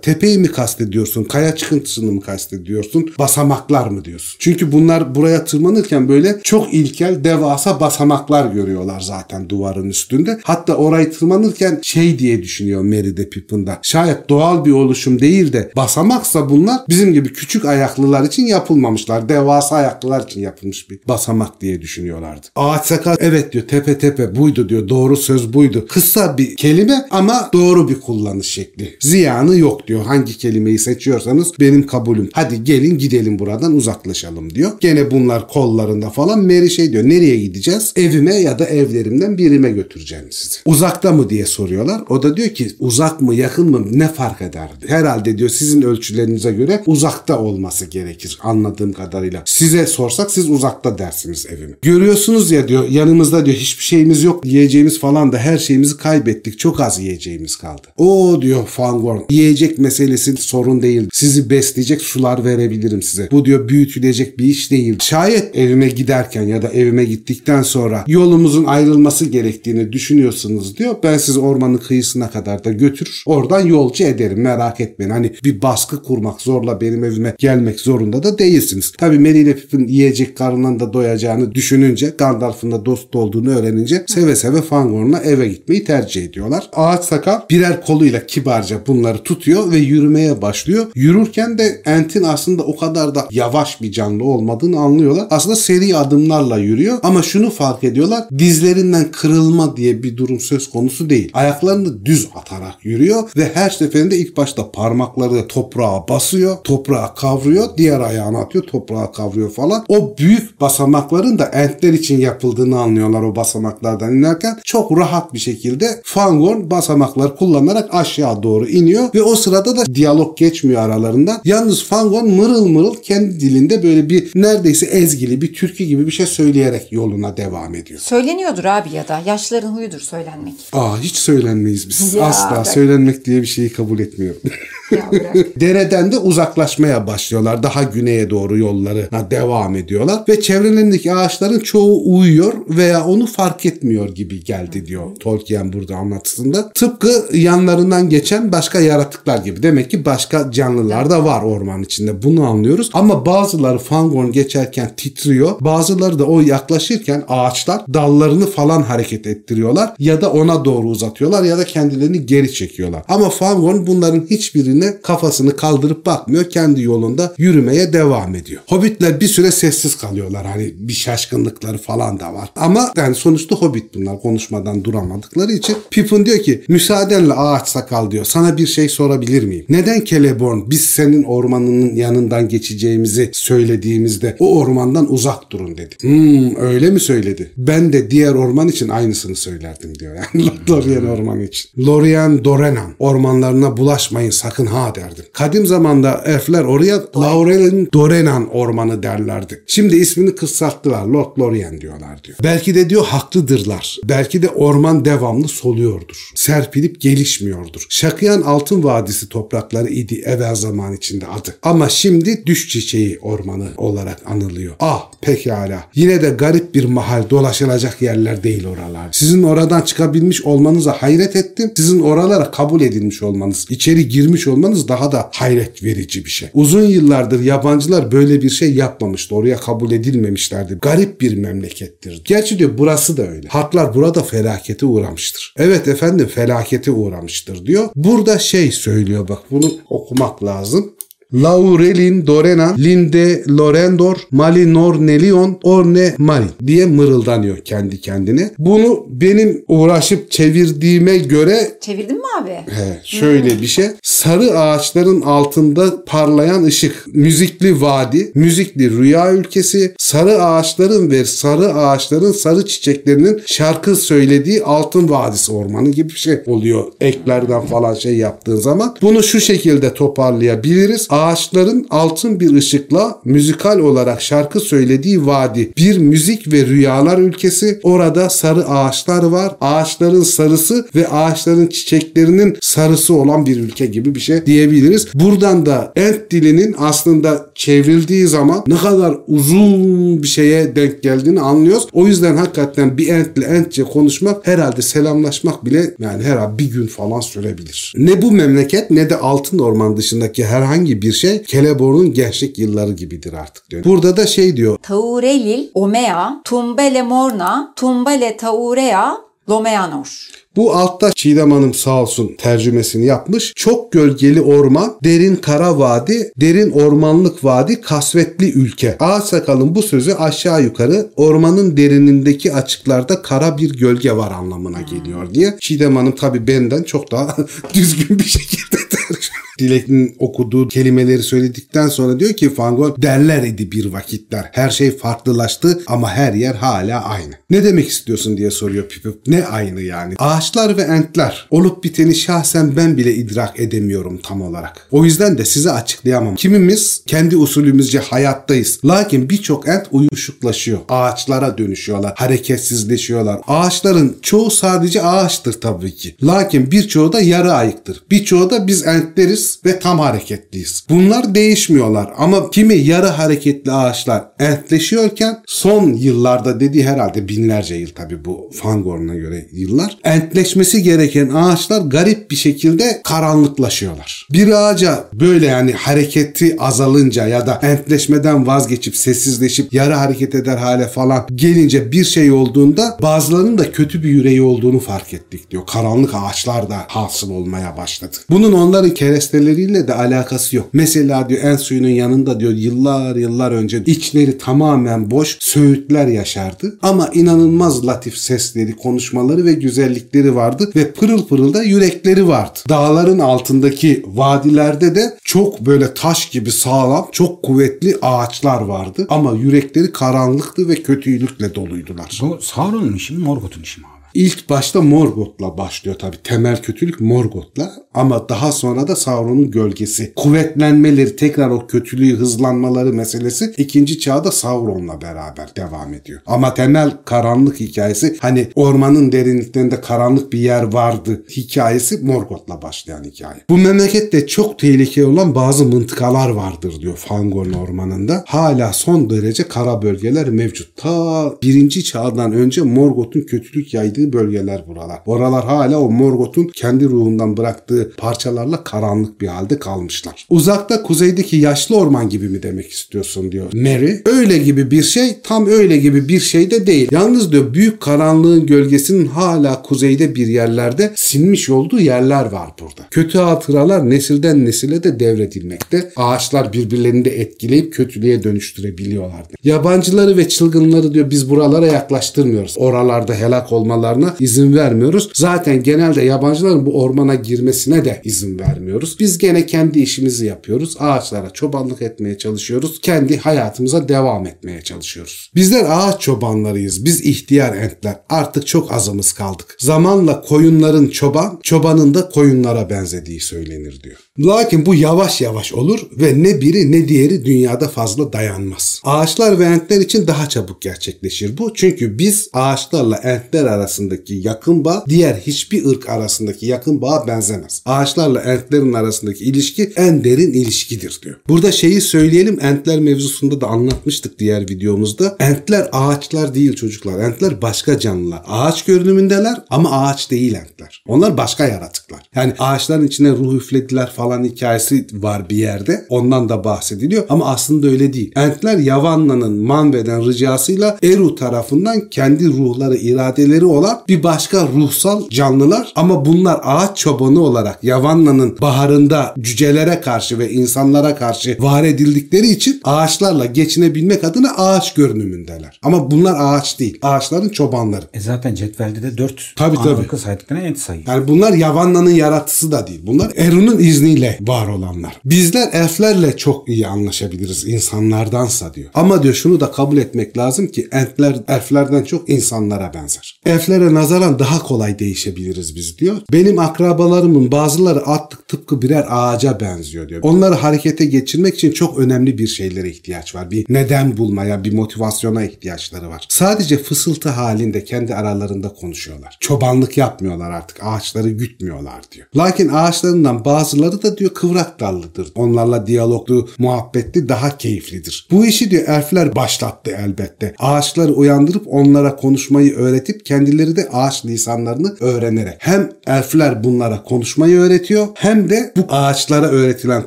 tepeyi mi kastediyorsun? Kaya çıkıntısını mı kastediyorsun? Basamaklar mı diyorsun? Çünkü bunlar buraya tırmanırken böyle çok ilkel devasa basamaklar görüyorlar zaten duvarın üstünde. Hatta orayı tırmanırken şey diye düşünüyor Mary de Pippin da. Şayet doğal bir oluşum değil de basamaksa bunlar bizim gibi küçük ayaklılar için yapılmamışlar. Devasa ayaklılar için yapılmış bir basamak diye düşünüyorlardı. Ağaç sakal evet diyor tepe tepe buydu diyor. Doğru söz buydu. Kısa bir kelime ama doğru bir kullanış şekli. Ziyanı yok diyor. Hangi kelimeyi seçiyorsanız benim kabulüm. Hadi gelin gidelim buradan uzaklaşalım diyor. Gene bunlar kollarında falan. Mary şey diyor nereye gideceğiz? Evime ya da evlerimden birime götüreceğim sizi. Uzakta mı diye soruyorlar. O da diyor ki uzak mı yakın mı ne fark ederdi? Herhalde diyor sizin ölçülerinize göre uzakta olması gerekir anladığım kadarıyla. Size sorsak siz uzakta dersiniz evime. Görüyorsunuz ya diyor yanımızda diyor hiçbir şeyimiz yok yiyeceğimiz falan da her şeyimizi kaybettik. Çok az yiyeceğimiz kaldı. O diyor Fangorn yiyecek meselesi sorun değil. Sizi besleyecek sular verebilirim size. Bu diyor büyütülecek bir iş değil. Şayet evime giderken ya da evime gittikten sonra yolumuzun ayrılması gerektiğini düşünüyorsunuz diyor. Ben sizi ormanın kıyısına kadar da götürür. Oradan yolcu ederim merak etmeyin. Hani bir baskı kurmak zorla benim evime gelmek zorunda da değilsiniz. Tabi Merry ile Pippin yiyecek karnından da doyacağını düşününce Gandalf'ın da dost olduğunu öğrenince seve seve Fangorn'a eve gitmeyi tercih ediyorlar. Ağaç sakal birer koluyla kibarca bunları tutuyor ve yürümeye başlıyor. Yürürken de Ent'in aslında o kadar da yavaş bir canlı olmadığını anlıyorlar. Aslında seri adımlarla yürüyor ama şunu fark ediyorlar. Dizlerinden kırılma diye bir durum söz konusu değil. Ayaklarını düz atarak yürüyor ve her seferinde ilk başta parmakları toprağa basıyor, toprağa kavruyor, diğer ayağını atıyor, toprağa kavruyor falan. O büyük basamakların da Entler için yapıldığını anlıyorlar o basamaklardan inerken. Çok rahat bir şekilde Fangorn basamakları kullanarak aşağı doğru iniyor ve o sırada da diyalog geçmiyor aralarında. Yalnız Fangorn mırıl mırıl kendi dilinde böyle bir neredeyse ezgili bir türkü gibi bir şey söyleyerek yoluna devam ediyor. Söyleniyordur abi ya da yaşların huyudur söylenmek. Aa hiç söylenmeyiz biz. Ya, Asla bak. söylenmek diye bir şeyi kabul etmiyorum. <laughs> <laughs> Dereden de uzaklaşmaya başlıyorlar. Daha güneye doğru yollarına devam ediyorlar. Ve çevrelerindeki ağaçların çoğu uyuyor veya onu fark etmiyor gibi geldi diyor Tolkien burada anlatısında. Tıpkı yanlarından geçen başka yaratıklar gibi. Demek ki başka canlılar da var orman içinde. Bunu anlıyoruz. Ama bazıları Fangorn geçerken titriyor. Bazıları da o yaklaşırken ağaçlar dallarını falan hareket ettiriyorlar. Ya da ona doğru uzatıyorlar ya da kendilerini geri çekiyorlar. Ama Fangorn bunların hiçbirini üzerine kafasını kaldırıp bakmıyor. Kendi yolunda yürümeye devam ediyor. Hobbitler bir süre sessiz kalıyorlar. Hani bir şaşkınlıkları falan da var. Ama yani sonuçta hobbit bunlar konuşmadan duramadıkları için. Pippin diyor ki müsaadenle ağaç sakal diyor. Sana bir şey sorabilir miyim? Neden Celeborn biz senin ormanının yanından geçeceğimizi söylediğimizde o ormandan uzak durun dedi. Hmm öyle mi söyledi? Ben de diğer orman için aynısını söylerdim diyor. Yani <laughs> Lorien ormanı için. Lorien Dorenan ormanlarına bulaşmayın sakın ha derdim. Kadim zamanda elfler oraya Laurel'in Dorenan ormanı derlerdi. Şimdi ismini kısalttılar. Lord Lorien diyorlar diyor. Belki de diyor haklıdırlar. Belki de orman devamlı soluyordur. Serpilip gelişmiyordur. Şakıyan Altın Vadisi toprakları idi evvel zaman içinde adı. Ama şimdi Düş Çiçeği Ormanı olarak anılıyor. Ah pekala. Yine de garip bir mahal dolaşılacak yerler değil oralar. Sizin oradan çıkabilmiş olmanıza hayret ettim. Sizin oralara kabul edilmiş olmanız, içeri girmiş olmanız daha da hayret verici bir şey. Uzun yıllardır yabancılar böyle bir şey yapmamıştı. Oraya kabul edilmemişlerdi. Garip bir memlekettir. Gerçi diyor burası da öyle. Halklar burada felakete uğramıştır. Evet efendim felakete uğramıştır diyor. Burada şey söylüyor bak bunu okumak lazım. Laurelin Dorena, Linde Lorendor, Malinor Nelion, Orne Marin diye mırıldanıyor kendi kendine. Bunu benim uğraşıp çevirdiğime göre Çevirdin mi abi? He, şöyle bir şey. Sarı ağaçların altında parlayan ışık. Müzikli vadi, müzikli rüya ülkesi, sarı ağaçların ve sarı ağaçların sarı çiçeklerinin şarkı söylediği altın vadisi ormanı gibi bir şey oluyor. Eklerden falan şey yaptığın zaman. Bunu şu şekilde toparlayabiliriz. Ağaçların altın bir ışıkla müzikal olarak şarkı söylediği vadi. Bir müzik ve rüyalar ülkesi. Orada sarı ağaçlar var. Ağaçların sarısı ve ağaçların çiçeklerinin sarısı olan bir ülke gibi bir şey diyebiliriz. Buradan da Ent dilinin aslında çevrildiği zaman ne kadar uzun bir şeye denk geldiğini anlıyoruz. O yüzden hakikaten bir Ent'le Entçe konuşmak herhalde selamlaşmak bile yani herhalde bir gün falan sürebilir. Ne bu memleket ne de Altın Orman dışındaki herhangi bir şey Celeborn'un gençlik yılları gibidir artık diyor. Burada da şey diyor Taurelil Omea, Tumbele Morna, Tumbele Taurea, Lomeanor. Bu altta Çiğdem Hanım sağ olsun tercümesini yapmış. Çok gölgeli orman, derin kara vadi, derin ormanlık vadi, kasvetli ülke. Ağaç sakalın bu sözü aşağı yukarı ormanın derinindeki açıklarda kara bir gölge var anlamına geliyor diye. Çiğdem Hanım tabi benden çok daha <laughs> düzgün bir şekilde tercüme Dilek'in okuduğu kelimeleri söyledikten sonra diyor ki Van Gogh derler idi bir vakitler. Her şey farklılaştı ama her yer hala aynı. Ne demek istiyorsun diye soruyor Pipip. Ne aynı yani? Ağaçlar ve entler. Olup biteni şahsen ben bile idrak edemiyorum tam olarak. O yüzden de size açıklayamam. Kimimiz kendi usulümüzce hayattayız. Lakin birçok ent uyuşuklaşıyor. Ağaçlara dönüşüyorlar. Hareketsizleşiyorlar. Ağaçların çoğu sadece ağaçtır tabii ki. Lakin birçoğu da yarı ayıktır. Birçoğu da biz entleriz ve tam hareketliyiz. Bunlar değişmiyorlar ama kimi yarı hareketli ağaçlar entleşiyorken son yıllarda dediği herhalde binlerce yıl tabii bu Fangorn'a göre yıllar. Entleşmesi gereken ağaçlar garip bir şekilde karanlıklaşıyorlar. Bir ağaca böyle yani hareketi azalınca ya da entleşmeden vazgeçip sessizleşip yarı hareket eder hale falan gelince bir şey olduğunda bazılarının da kötü bir yüreği olduğunu fark ettik diyor. Karanlık ağaçlar da hasıl olmaya başladı. Bunun onların keresteleriyle de alakası yok. Mesela diyor en suyunun yanında diyor yıllar yıllar önce içleri tamamen boş söğütler yaşardı. Ama inanılmaz latif sesleri, konuşmaları ve güzellikleri vardı ve pırıl pırıl da yürekleri vardı. Dağların altındaki vadilerde de çok böyle taş gibi sağlam, çok kuvvetli ağaçlar vardı. Ama yürekleri karanlıktı ve kötülükle doluydular. Bu Sauron'un işi mi Morgoth'un işi mi? İlk başta Morgoth'la başlıyor tabi. Temel kötülük Morgoth'la ama daha sonra da Sauron'un gölgesi. Kuvvetlenmeleri, tekrar o kötülüğü hızlanmaları meselesi ikinci çağda Sauron'la beraber devam ediyor. Ama temel karanlık hikayesi hani ormanın derinliklerinde karanlık bir yer vardı hikayesi Morgoth'la başlayan hikaye. Bu memlekette çok tehlikeli olan bazı mıntıkalar vardır diyor Fangorn ormanında. Hala son derece kara bölgeler mevcut. Ta birinci çağdan önce Morgoth'un kötülük yaydığı yaşadığı bölgeler buralar. Oralar hala o Morgoth'un kendi ruhundan bıraktığı parçalarla karanlık bir halde kalmışlar. Uzakta kuzeydeki yaşlı orman gibi mi demek istiyorsun diyor Mary. Öyle gibi bir şey tam öyle gibi bir şey de değil. Yalnız diyor büyük karanlığın gölgesinin hala kuzeyde bir yerlerde sinmiş olduğu yerler var burada. Kötü hatıralar nesilden nesile de devredilmekte. Ağaçlar birbirlerini de etkileyip kötülüğe dönüştürebiliyorlar. Yabancıları ve çılgınları diyor biz buralara yaklaştırmıyoruz. Oralarda helak olmalarına izin vermiyoruz. Zaten genelde yabancıların bu ormana girmesine de izin vermiyoruz. Biz gene kendi işimizi yapıyoruz. Ağaçlara çobanlık etmeye çalışıyoruz. Kendi hayatımıza devam etmeye çalışıyoruz. Bizler ağaç çobanlarıyız. Biz ihtiyar entler. Artık çok azımız kaldık. Zamanla koyunların çoban, çobanın da koyunlara benzediği söylenir diyor. Lakin bu yavaş yavaş olur ve ne biri ne diğeri dünyada fazla dayanmaz. Ağaçlar ve entler için daha çabuk gerçekleşir bu. Çünkü biz ağaçlarla entler arasındaki yakın bağ diğer hiçbir ırk arasındaki yakın bağa benzemez. Ağaçlarla entlerin arasındaki ilişki en derin ilişkidir diyor. Burada şeyi söyleyelim entler mevzusunda da anlatmıştık diğer videomuzda. Entler ağaçlar değil çocuklar. Entler başka canlılar. Ağaç görünümündeler ama ağaç değil entler. Onlar başka yaratıklar. Yani ağaçların içine ruh üflediler falan hikayesi var bir yerde. Ondan da bahsediliyor ama aslında öyle değil. Entler Yavanna'nın Manve'den ricasıyla Eru tarafından kendi ruhları, iradeleri olan bir başka ruhsal canlılar ama bunlar ağaç çobanı olarak Yavanna'nın baharında cücelere karşı ve insanlara karşı var edildikleri için ağaçlarla geçinebilmek adına ağaç görünümündeler. Ama bunlar ağaç değil. Ağaçların çobanları. E zaten cetvelde de 4 Tabii, tabii. saydıklarına net sayı. Yani bunlar Yavanna'nın yaratısı da değil. Bunlar Eru'nun izniyle var olanlar. Bizler elflerle çok iyi anlaşabiliriz insanlardansa diyor. Ama diyor şunu da kabul etmek lazım ki entler elflerden çok insanlara benzer. Elflere nazaran daha kolay değişebiliriz biz diyor. Benim akrabalarımın bazıları artık tıpkı birer ağaca benziyor diyor. Onları harekete geçirmek için çok önemli bir şeylere ihtiyaç var. Bir neden bulmaya, bir motivasyona ihtiyaçları var. Sadece fısıltı halinde kendi aralarında konuşuyorlar. Çobanlık yapmıyorlar artık. Ağaçları gütmüyorlar diyor. Lakin ağaçlarından bazıları da diyor kıvrak dallıdır. Onlarla diyaloglu, muhabbetli daha keyiflidir. Bu işi diyor elfler başlattı elbette. Ağaçları uyandırıp onlara konuşmayı öğretip kendileri de ağaç lisanlarını öğrenerek. Hem elfler bunlara konuşmayı öğretiyor hem de bu ağaçlara öğretilen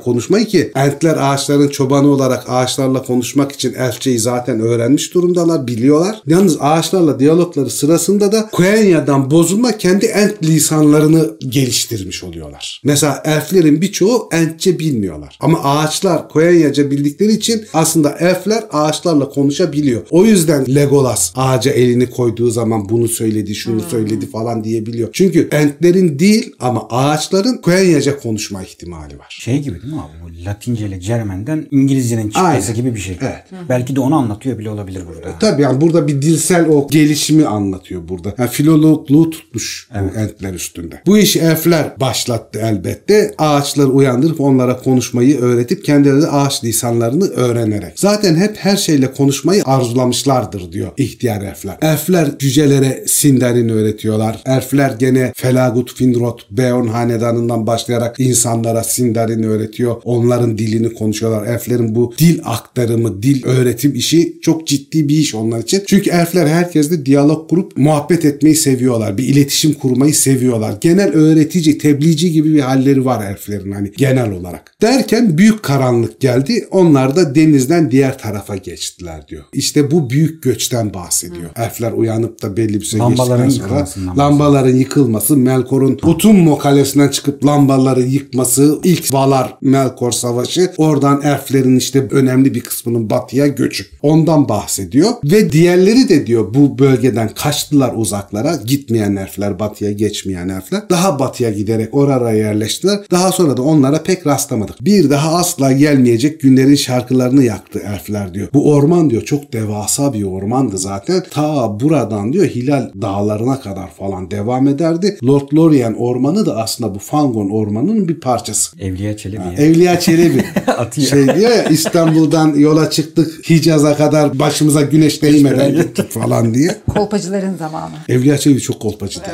konuşmayı ki entler ağaçların çobanı olarak ağaçlarla konuşmak için elfçeyi zaten öğrenmiş durumdalar, biliyorlar. Yalnız ağaçlarla diyalogları sırasında da Quenya bozulma kendi ent lisanlarını geliştirmiş oluyorlar. Mesela elflerin birçoğu entçe bilmiyorlar. Ama ağaçlar Quenyaca bildikleri için aslında elfler ağaçlarla konuşabiliyor. O yüzden Legolas ağaca elini koyduğu zaman bunu söyledi, şunu söyledi falan diyebiliyor. Çünkü entlerin değil ama ağaçların Quenyaca konuşma ihtimali var. Şey gibi değil mi abi? Bu Latince ile Cermen'den İngilizcenin çıkması Aynen. gibi bir şey. Evet. Belki de onu anlatıyor bile olabilir burada. Tabii yani burada bir dilsel o gelişimi anlatıyor burada. Yani filologluğu tutmuş bu entler üstünde. Bu işi elfler başlattı elbette. Ağaçları uyandırıp onlara konuşmayı öğretip kendileri de ağaç lisanlarını öğrenerek. Zaten hep her şeyle konuşmayı arzulamışlardır diyor ihtiyar elfler. Elfler cücelere Sindarin öğretiyorlar. Elfler gene Felagut, Finrod, Beorn hanedanından başlayarak insanlara Sindarin öğretiyor. Onların dilini konuşuyorlar. Elflerin bu dil aktarımı, dil öğretim işi çok ciddi bir iş onlar için. Çünkü elfler herkesle diyalog kurup muhabbet etmeyi seviyorlar. Bir iletişim kurmayı seviyorlar. Genel öğretici, tebliğci gibi bir halleri var elflerin hani genel olarak. Derken büyük karanlık geldi. Onlar da denizden diğer tarafa geçtiler diyor. İşte bu büyük göçten bahsediyor. Elfler uyanıp da belli bir süre Lambaların geçtikten sonra yıkılmasından lambaların yıkılması, Melkor'un Utummo kalesinden çıkıp lambaları yıkması, ilk Valar Melkor savaşı, oradan elflerin işte önemli bir kısmının batıya göçü. Ondan bahsediyor ve diğerleri de diyor bu bölgeden kaçtılar uzaklara. Gitmeyen elfler, batıya geçmeyen elfler daha batıya giderek oraya yerleştiler. Daha sonra da onlara pek rastlamadık. Bir daha asla gelmeyecek günlerin şarkılarını yaktı elfler diyor. Bu orman diyor çok devasa bir ormandı zaten. Ta buradan diyor Hilal dağlarına kadar falan devam ederdi. Lord Lorien ormanı da aslında bu Fangon ormanının bir parçası. Evliya Çelebi. ya. Evliya Çelebi. <laughs> Atıyor. şey diyor ya İstanbul'dan yola çıktık Hicaz'a kadar başımıza güneş değmeden gittik falan diye. Kolpacıların zamanı. Evliya Çelebi çok kolpacıdır.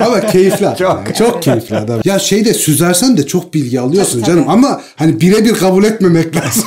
Ama keyifli. <laughs> Çok. yani. Çok Çok keyifli adam. Ya şey de süzersen de çok bilgi alıyorsun Tabii, canım tabii. ama hani birebir kabul etmemek <laughs> lazım.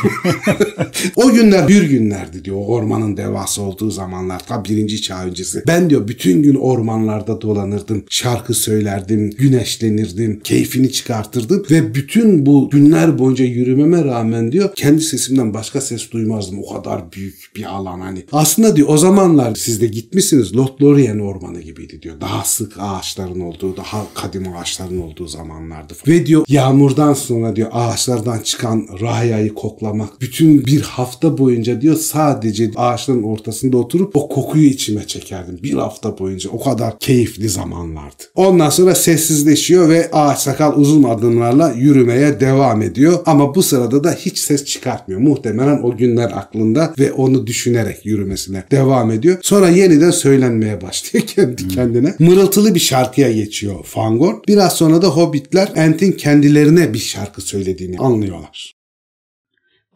o günler bir günlerdi diyor o ormanın devası olduğu zamanlar. Ta birinci çağ öncesi. Ben diyor bütün gün ormanlarda dolanırdım. Şarkı söylerdim, güneşlenirdim, keyfini çıkartırdım ve bütün bu günler boyunca yürümeme rağmen diyor kendi sesimden başka ses duymazdım. O kadar büyük bir alan hani. Aslında diyor o zamanlar siz de gitmişsiniz Lothlorien ormanı gibiydi diyor. Daha sık ağaçların olduğu, daha kadim ağaçların olduğu zamanlardı. Ve diyor yağmurdan sonra diyor ağaçlardan çıkan rahayayı koklamak. Bütün bir hafta boyunca diyor sadece ağaçların ortasında oturup o kokuyu içime çekerdim. Bir hafta boyunca o kadar keyifli zamanlardı. Ondan sonra sessizleşiyor ve ağaç sakal uzun adımlarla yürümeye devam ediyor. Ama bu sırada da hiç ses çıkartmıyor. Muhtemelen o günler aklında ve onu düşünerek yürümesine devam ediyor. Sonra yeniden söylenmeye başlıyor <laughs> kendi kendine. Mırıltılı bir şarkıya geçiyor Fangorn. Biraz sonra da hobbitler Ent'in kendilerine bir şarkı söylediğini anlıyorlar.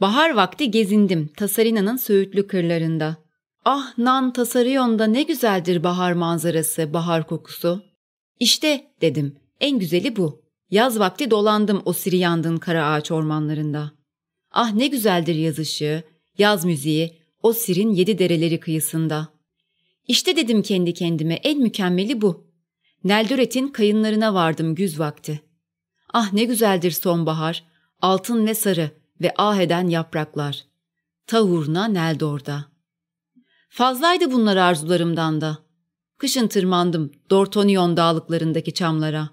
Bahar vakti gezindim Tasarina'nın söğütlü kırlarında. Ah Nan Tasarion'da ne güzeldir bahar manzarası, bahar kokusu. İşte dedim, en güzeli bu. Yaz vakti dolandım o Siriyand'ın kara ağaç ormanlarında. Ah ne güzeldir yaz ışığı, yaz müziği, o Sir'in yedi dereleri kıyısında. İşte dedim kendi kendime en mükemmeli bu. Neldöret'in kayınlarına vardım güz vakti. Ah ne güzeldir sonbahar, altın ve sarı ve ah eden yapraklar. Tahurna Neldor'da. Fazlaydı bunlar arzularımdan da. Kışın tırmandım Dortonion dağlıklarındaki çamlara.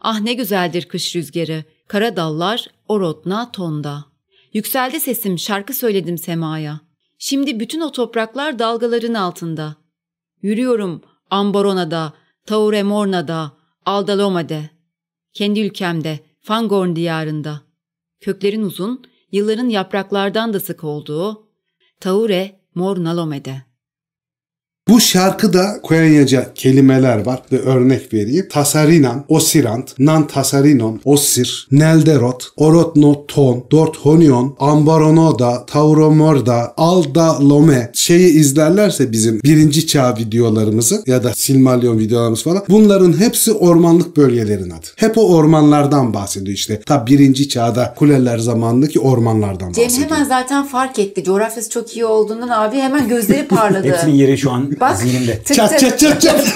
Ah ne güzeldir kış rüzgarı, kara dallar Orotna Ton'da. Yükseldi sesim, şarkı söyledim semaya. Şimdi bütün o topraklar dalgaların altında. Yürüyorum Amborona'da, Tauremorna'da, Aldalome'de. Kendi ülkemde, Fangorn diyarında. Köklerin uzun, yılların yapraklardan da sık olduğu Taure Mornalome'de. Bu şarkıda Koyanyaca kelimeler var ve örnek vereyim. Tasarinan, Osirant, Nan Tasarinon, Osir, Nelderot, Orotno Ton, Dorthonion, Ambaronoda, Tauromorda, Alda Lome şeyi izlerlerse bizim birinci çağ videolarımızı ya da Silmarillion videolarımız falan bunların hepsi ormanlık bölgelerin adı. Hep o ormanlardan bahsediyor işte. Ta birinci çağda kuleler zamanındaki ormanlardan Cem bahsediyor. hemen zaten fark etti. Coğrafyası çok iyi olduğundan abi hemen gözleri <laughs> parladı. Hepsinin yeri şu an Bak. zihnimde. Tık Çat tık. çat çat çat.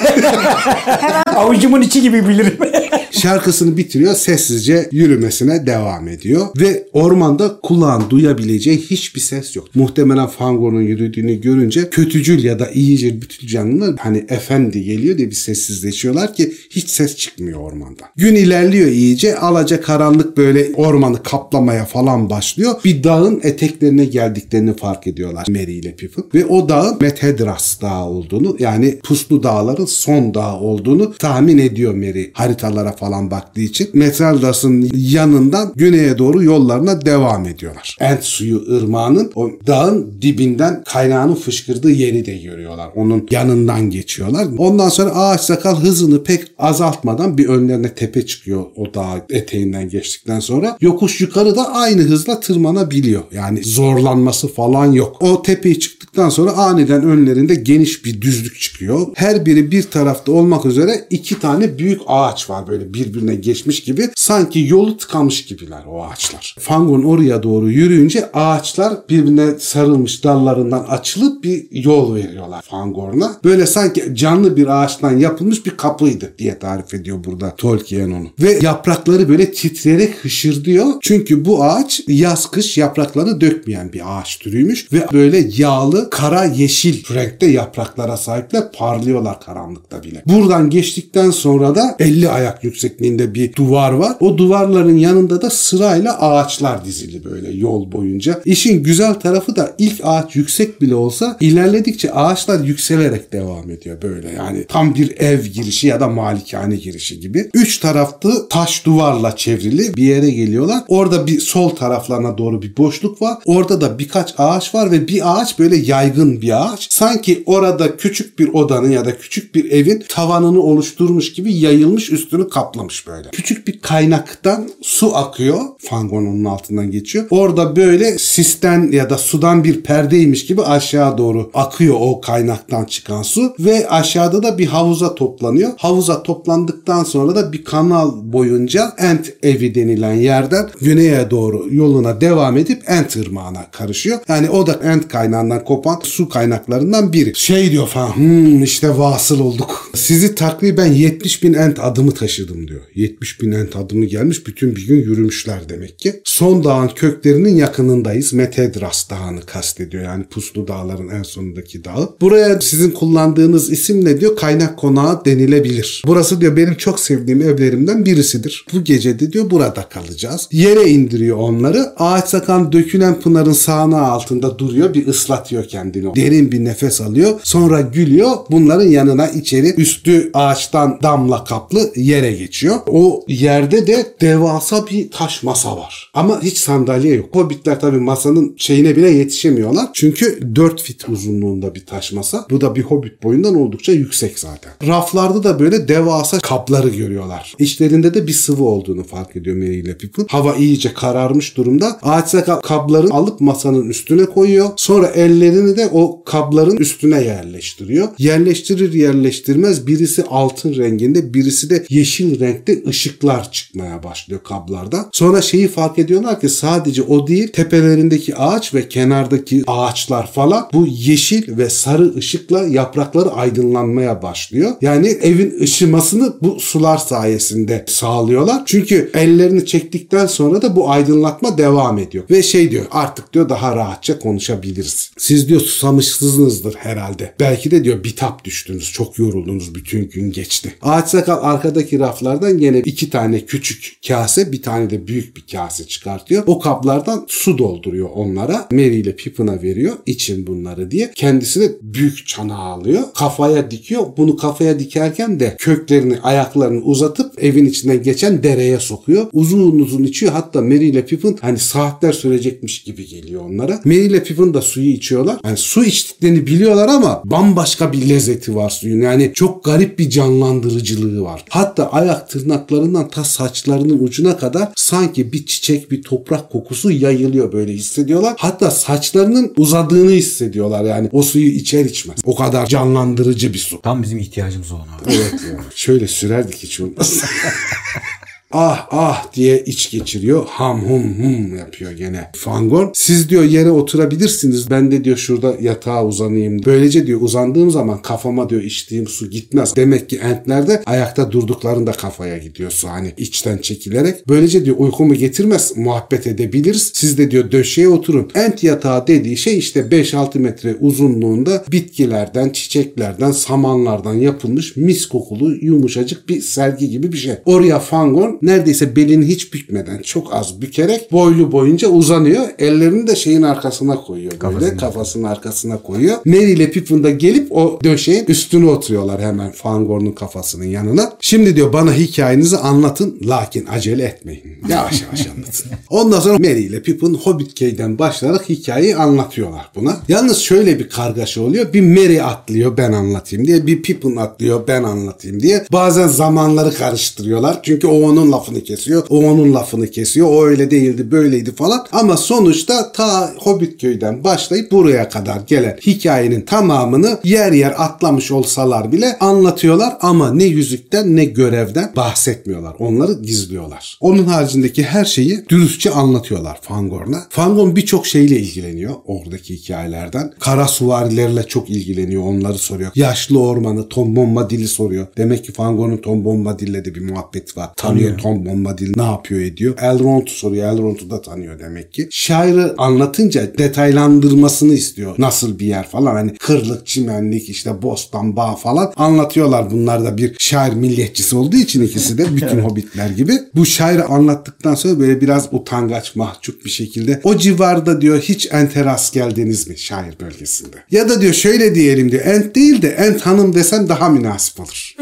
<laughs> <laughs> Avucumun içi gibi bilirim. <laughs> Şarkısını bitiriyor, sessizce yürümesine devam ediyor ve ormanda kulağın duyabileceği hiçbir ses yok. Muhtemelen Fangorn'un yürüdüğünü görünce kötücül ya da iyicil bütün canlılar hani efendi geliyor diye bir sessizleşiyorlar ki hiç ses çıkmıyor ormandan. Gün ilerliyor iyice, alaca karanlık böyle ormanı kaplamaya falan başlıyor. Bir dağın eteklerine geldiklerini fark ediyorlar Merry ile Pippin ve o dağın Methedras Dağı olduğunu yani Puslu Dağların son dağı olduğunu tahmin ediyor Merry haritalara falan baktığı için. Metraldas'ın yanından güneye doğru yollarına devam ediyorlar. Ent suyu ırmağının o dağın dibinden kaynağının fışkırdığı yeri de görüyorlar. Onun yanından geçiyorlar. Ondan sonra ağaç sakal hızını pek azaltmadan bir önlerine tepe çıkıyor o dağ eteğinden geçtikten sonra. Yokuş yukarı da aynı hızla tırmanabiliyor. Yani zorlanması falan yok. O tepeyi çıktıktan sonra aniden önlerinde geniş bir düzlük çıkıyor. Her biri bir tarafta olmak üzere iki tane büyük ağaç var böyle birbirine geçmiş gibi. Sanki yolu tıkamış gibiler o ağaçlar. Fangon oraya doğru yürüyünce ağaçlar birbirine sarılmış dallarından açılıp bir yol veriyorlar Fangorn'a. Böyle sanki canlı bir ağaçtan yapılmış bir kapıydı diye tarif ediyor burada Tolkien onu. Ve yaprakları böyle titreyerek hışırdıyor. Çünkü bu ağaç yaz kış yapraklarını dökmeyen bir ağaç türüymüş ve böyle yağlı kara yeşil renkte yapraklara sahipler parlıyorlar karanlıkta bile. Buradan geçtikten sonra da 50 ayak yüksekliğinde bir duvar var. O duvarların yanında da sırayla ağaçlar dizili böyle yol boyunca. İşin güzel tarafı da ilk ağaç yüksek bile olsa ilerledikçe ağaçlar yükselerek devam ediyor böyle. Yani tam bir ev girişi ya da malikane girişi gibi. Üç taraflı taş duvarla çevrili bir yere geliyorlar. Orada bir sol taraflarına doğru bir boşluk var. Orada da birkaç ağaç var ve bir ağaç böyle yaygın bir ağaç. Sanki orada küçük bir odanın ya da küçük bir evin tavanını oluşturmuş gibi yayılmış üstünü kaplamış böyle. Küçük bir kaynaktan su akıyor. Fangon onun altından geçiyor. Orada böyle sisten ya da sudan bir perdeymiş gibi aşağı doğru akıyor o kaynaktan çıkan su ve aşağıda da bir havuza toplanıyor. Havuza toplandıktan sonra da bir kanal boyunca Ent evi denilen yerden güneye doğru yoluna devam edip Ent ırmağına karışıyor. Yani o da Ent kaynağından kopan su kaynaklarından biri. Şey diyor falan hmm, işte vasıl olduk. Sizi takriben 70 bin Ent adımı taşıdım diyor. 70 bin Ent adımı gelmiş bütün bir gün yürümüşler demek ki. Son dağın köklerinin yakınındayız. Metedras dağını kastediyor yani Puslu dağların en sonundaki dağı. Buraya sizin kullandığınız isim ne diyor? Kaynak konağı denilebilir. Burası diyor benim çok sevdiğim evlerimden birisidir. Bu gece diyor burada kalacağız. Yere indiriyor onları. Ağaç sakan dökülen pınarın sağanağı altında duruyor. Bir ıslatıyor kendini. Derin bir nefes alıyor. Sonra gülüyor. Bunların yanına içeri üstü ağaçtan damla kaplı yere geçiyor. O yerde de devasa bir taş masa var. Ama hiç sandalye yok. Hobbitler tabii masanın şeyine bile yetişemiyorlar. Çünkü 4 fit uzunluğunda bir taş masa. Bu da bir hobbit boyundan oldukça yüksek zaten. Raflarda da böyle devasa kapları görüyorlar. İçlerinde de bir sıvı olduğunu fark ediyor Merry ile Pippin. Hava iyice kararmış durumda. Ağaç sakal kapların alıp masanın üstüne koyuyor. Sonra ellerini de o kapların üstüne yerleştiriyor. Yerleştirir yerleştirmez birisi altın renginde birisi de yeşil renkte ışıklar çıkmaya başlıyor kablarda. Sonra şeyi fark ediyorlar ki sadece o değil tepelerindeki ağaç ve kenardaki ağaçlar falan bu yeşil ve sarı ışıkla yaprakları aydınlanmaya başlıyor. Yani evin ışımasını bu sular sayesinde sağlıyorlar. Çünkü ellerini çektikten sonra da bu aydınlatma devam ediyor. Ve şey diyor artık diyor daha rahatça konuşabiliriz. Siz diyor susamışsınızdır herhalde. Belki de diyor bitap düştünüz. Çok yoruldunuz. Bütün gün geçti. Ağaç sakal arkadaki raflardan gene iki tane küçük kase bir tane de büyük bir kase çıkartıyor. O kaplardan su dolduruyor onlara. Mary ile Pippin'a veriyor. için bunları diye. Kendisi de büyük çanağı alıyor. Kafaya dikiyor. Bunu kafaya dikerken de köklerini ayaklarını uzatıp evin içinden geçen dereye sokuyor. Uzun uzun içiyor. Hatta Mary ile Pippin hani saatler sürecekmiş gibi geliyor onlara. Mary ile Pippin da suyu içiyorlar. Yani su içtiklerini biliyorlar ama bambaşka bir lezzeti var suyun. Yani çok garip bir canlandırıcılığı var. Hatta ayak tırnaklarından ta saçlarının ucuna kadar sanki bir çiçek bir toprak kokusu yayılıyor böyle hissediyorlar. Hatta saçlarının uzadığını hissediyorlar yani o suyu içer içmez. O kadar canlandırıcı bir su. Tam bizim ihtiyacımız olan abi. Evet ya. Şöyle sürerdik hiç olmazsa. <laughs> ah ah diye iç geçiriyor. Ham hum hum yapıyor gene. Fangorn siz diyor yere oturabilirsiniz. Ben de diyor şurada yatağa uzanayım. Böylece diyor uzandığım zaman kafama diyor içtiğim su gitmez. Demek ki entlerde ayakta durduklarında kafaya gidiyor su hani içten çekilerek. Böylece diyor uykumu getirmez muhabbet edebiliriz. Siz de diyor döşeye oturun. Ent yatağı dediği şey işte 5-6 metre uzunluğunda bitkilerden, çiçeklerden, samanlardan yapılmış mis kokulu yumuşacık bir sergi gibi bir şey. Oraya Fangorn neredeyse belini hiç bükmeden çok az bükerek boylu boyunca uzanıyor. Ellerini de şeyin arkasına koyuyor böyle Kafasının. kafasının arkasına koyuyor. Mary ile Pippin de gelip o döşeğin üstüne oturuyorlar hemen Fangorn'un kafasının yanına. Şimdi diyor bana hikayenizi anlatın lakin acele etmeyin. <laughs> Yavaş yavaş anlatın. Ondan sonra Mary ile Pippin Hobbit Köy'den başlayarak hikayeyi anlatıyorlar buna. Yalnız şöyle bir kargaşa oluyor. Bir Mary atlıyor ben anlatayım diye. Bir Pippin atlıyor ben anlatayım diye. Bazen zamanları karıştırıyorlar. Çünkü o onun lafını kesiyor. O onun lafını kesiyor. O öyle değildi böyleydi falan. Ama sonuçta ta Hobbit köyden başlayıp buraya kadar gelen hikayenin tamamını yer yer atlamış olsalar bile anlatıyorlar ama ne yüzükten ne görevden bahsetmiyorlar. Onları gizliyorlar. Onun haricindeki her şeyi dürüstçe anlatıyorlar Fangorn'a. Fangorn birçok şeyle ilgileniyor oradaki hikayelerden. Kara suvarilerle çok ilgileniyor. Onları soruyor. Yaşlı ormanı Tom Bombadil'i soruyor. Demek ki Fangorn'un Tom Bombadil'le de bir muhabbeti var. Tanıyor Tom Bombadil ne yapıyor ediyor. Elrond'u soruyor. Elrond'u da tanıyor demek ki. Şair'i anlatınca detaylandırmasını istiyor. Nasıl bir yer falan. Hani kırlık, çimenlik, işte bostan, bağ falan anlatıyorlar. Bunlar da bir şair milliyetçisi olduğu için ikisi de bütün <laughs> hobbitler gibi. Bu şairi anlattıktan sonra böyle biraz utangaç, mahcup bir şekilde o civarda diyor hiç ente rast geldiniz mi şair bölgesinde? Ya da diyor şöyle diyelim diyor ent değil de ent hanım desen daha münasip olur.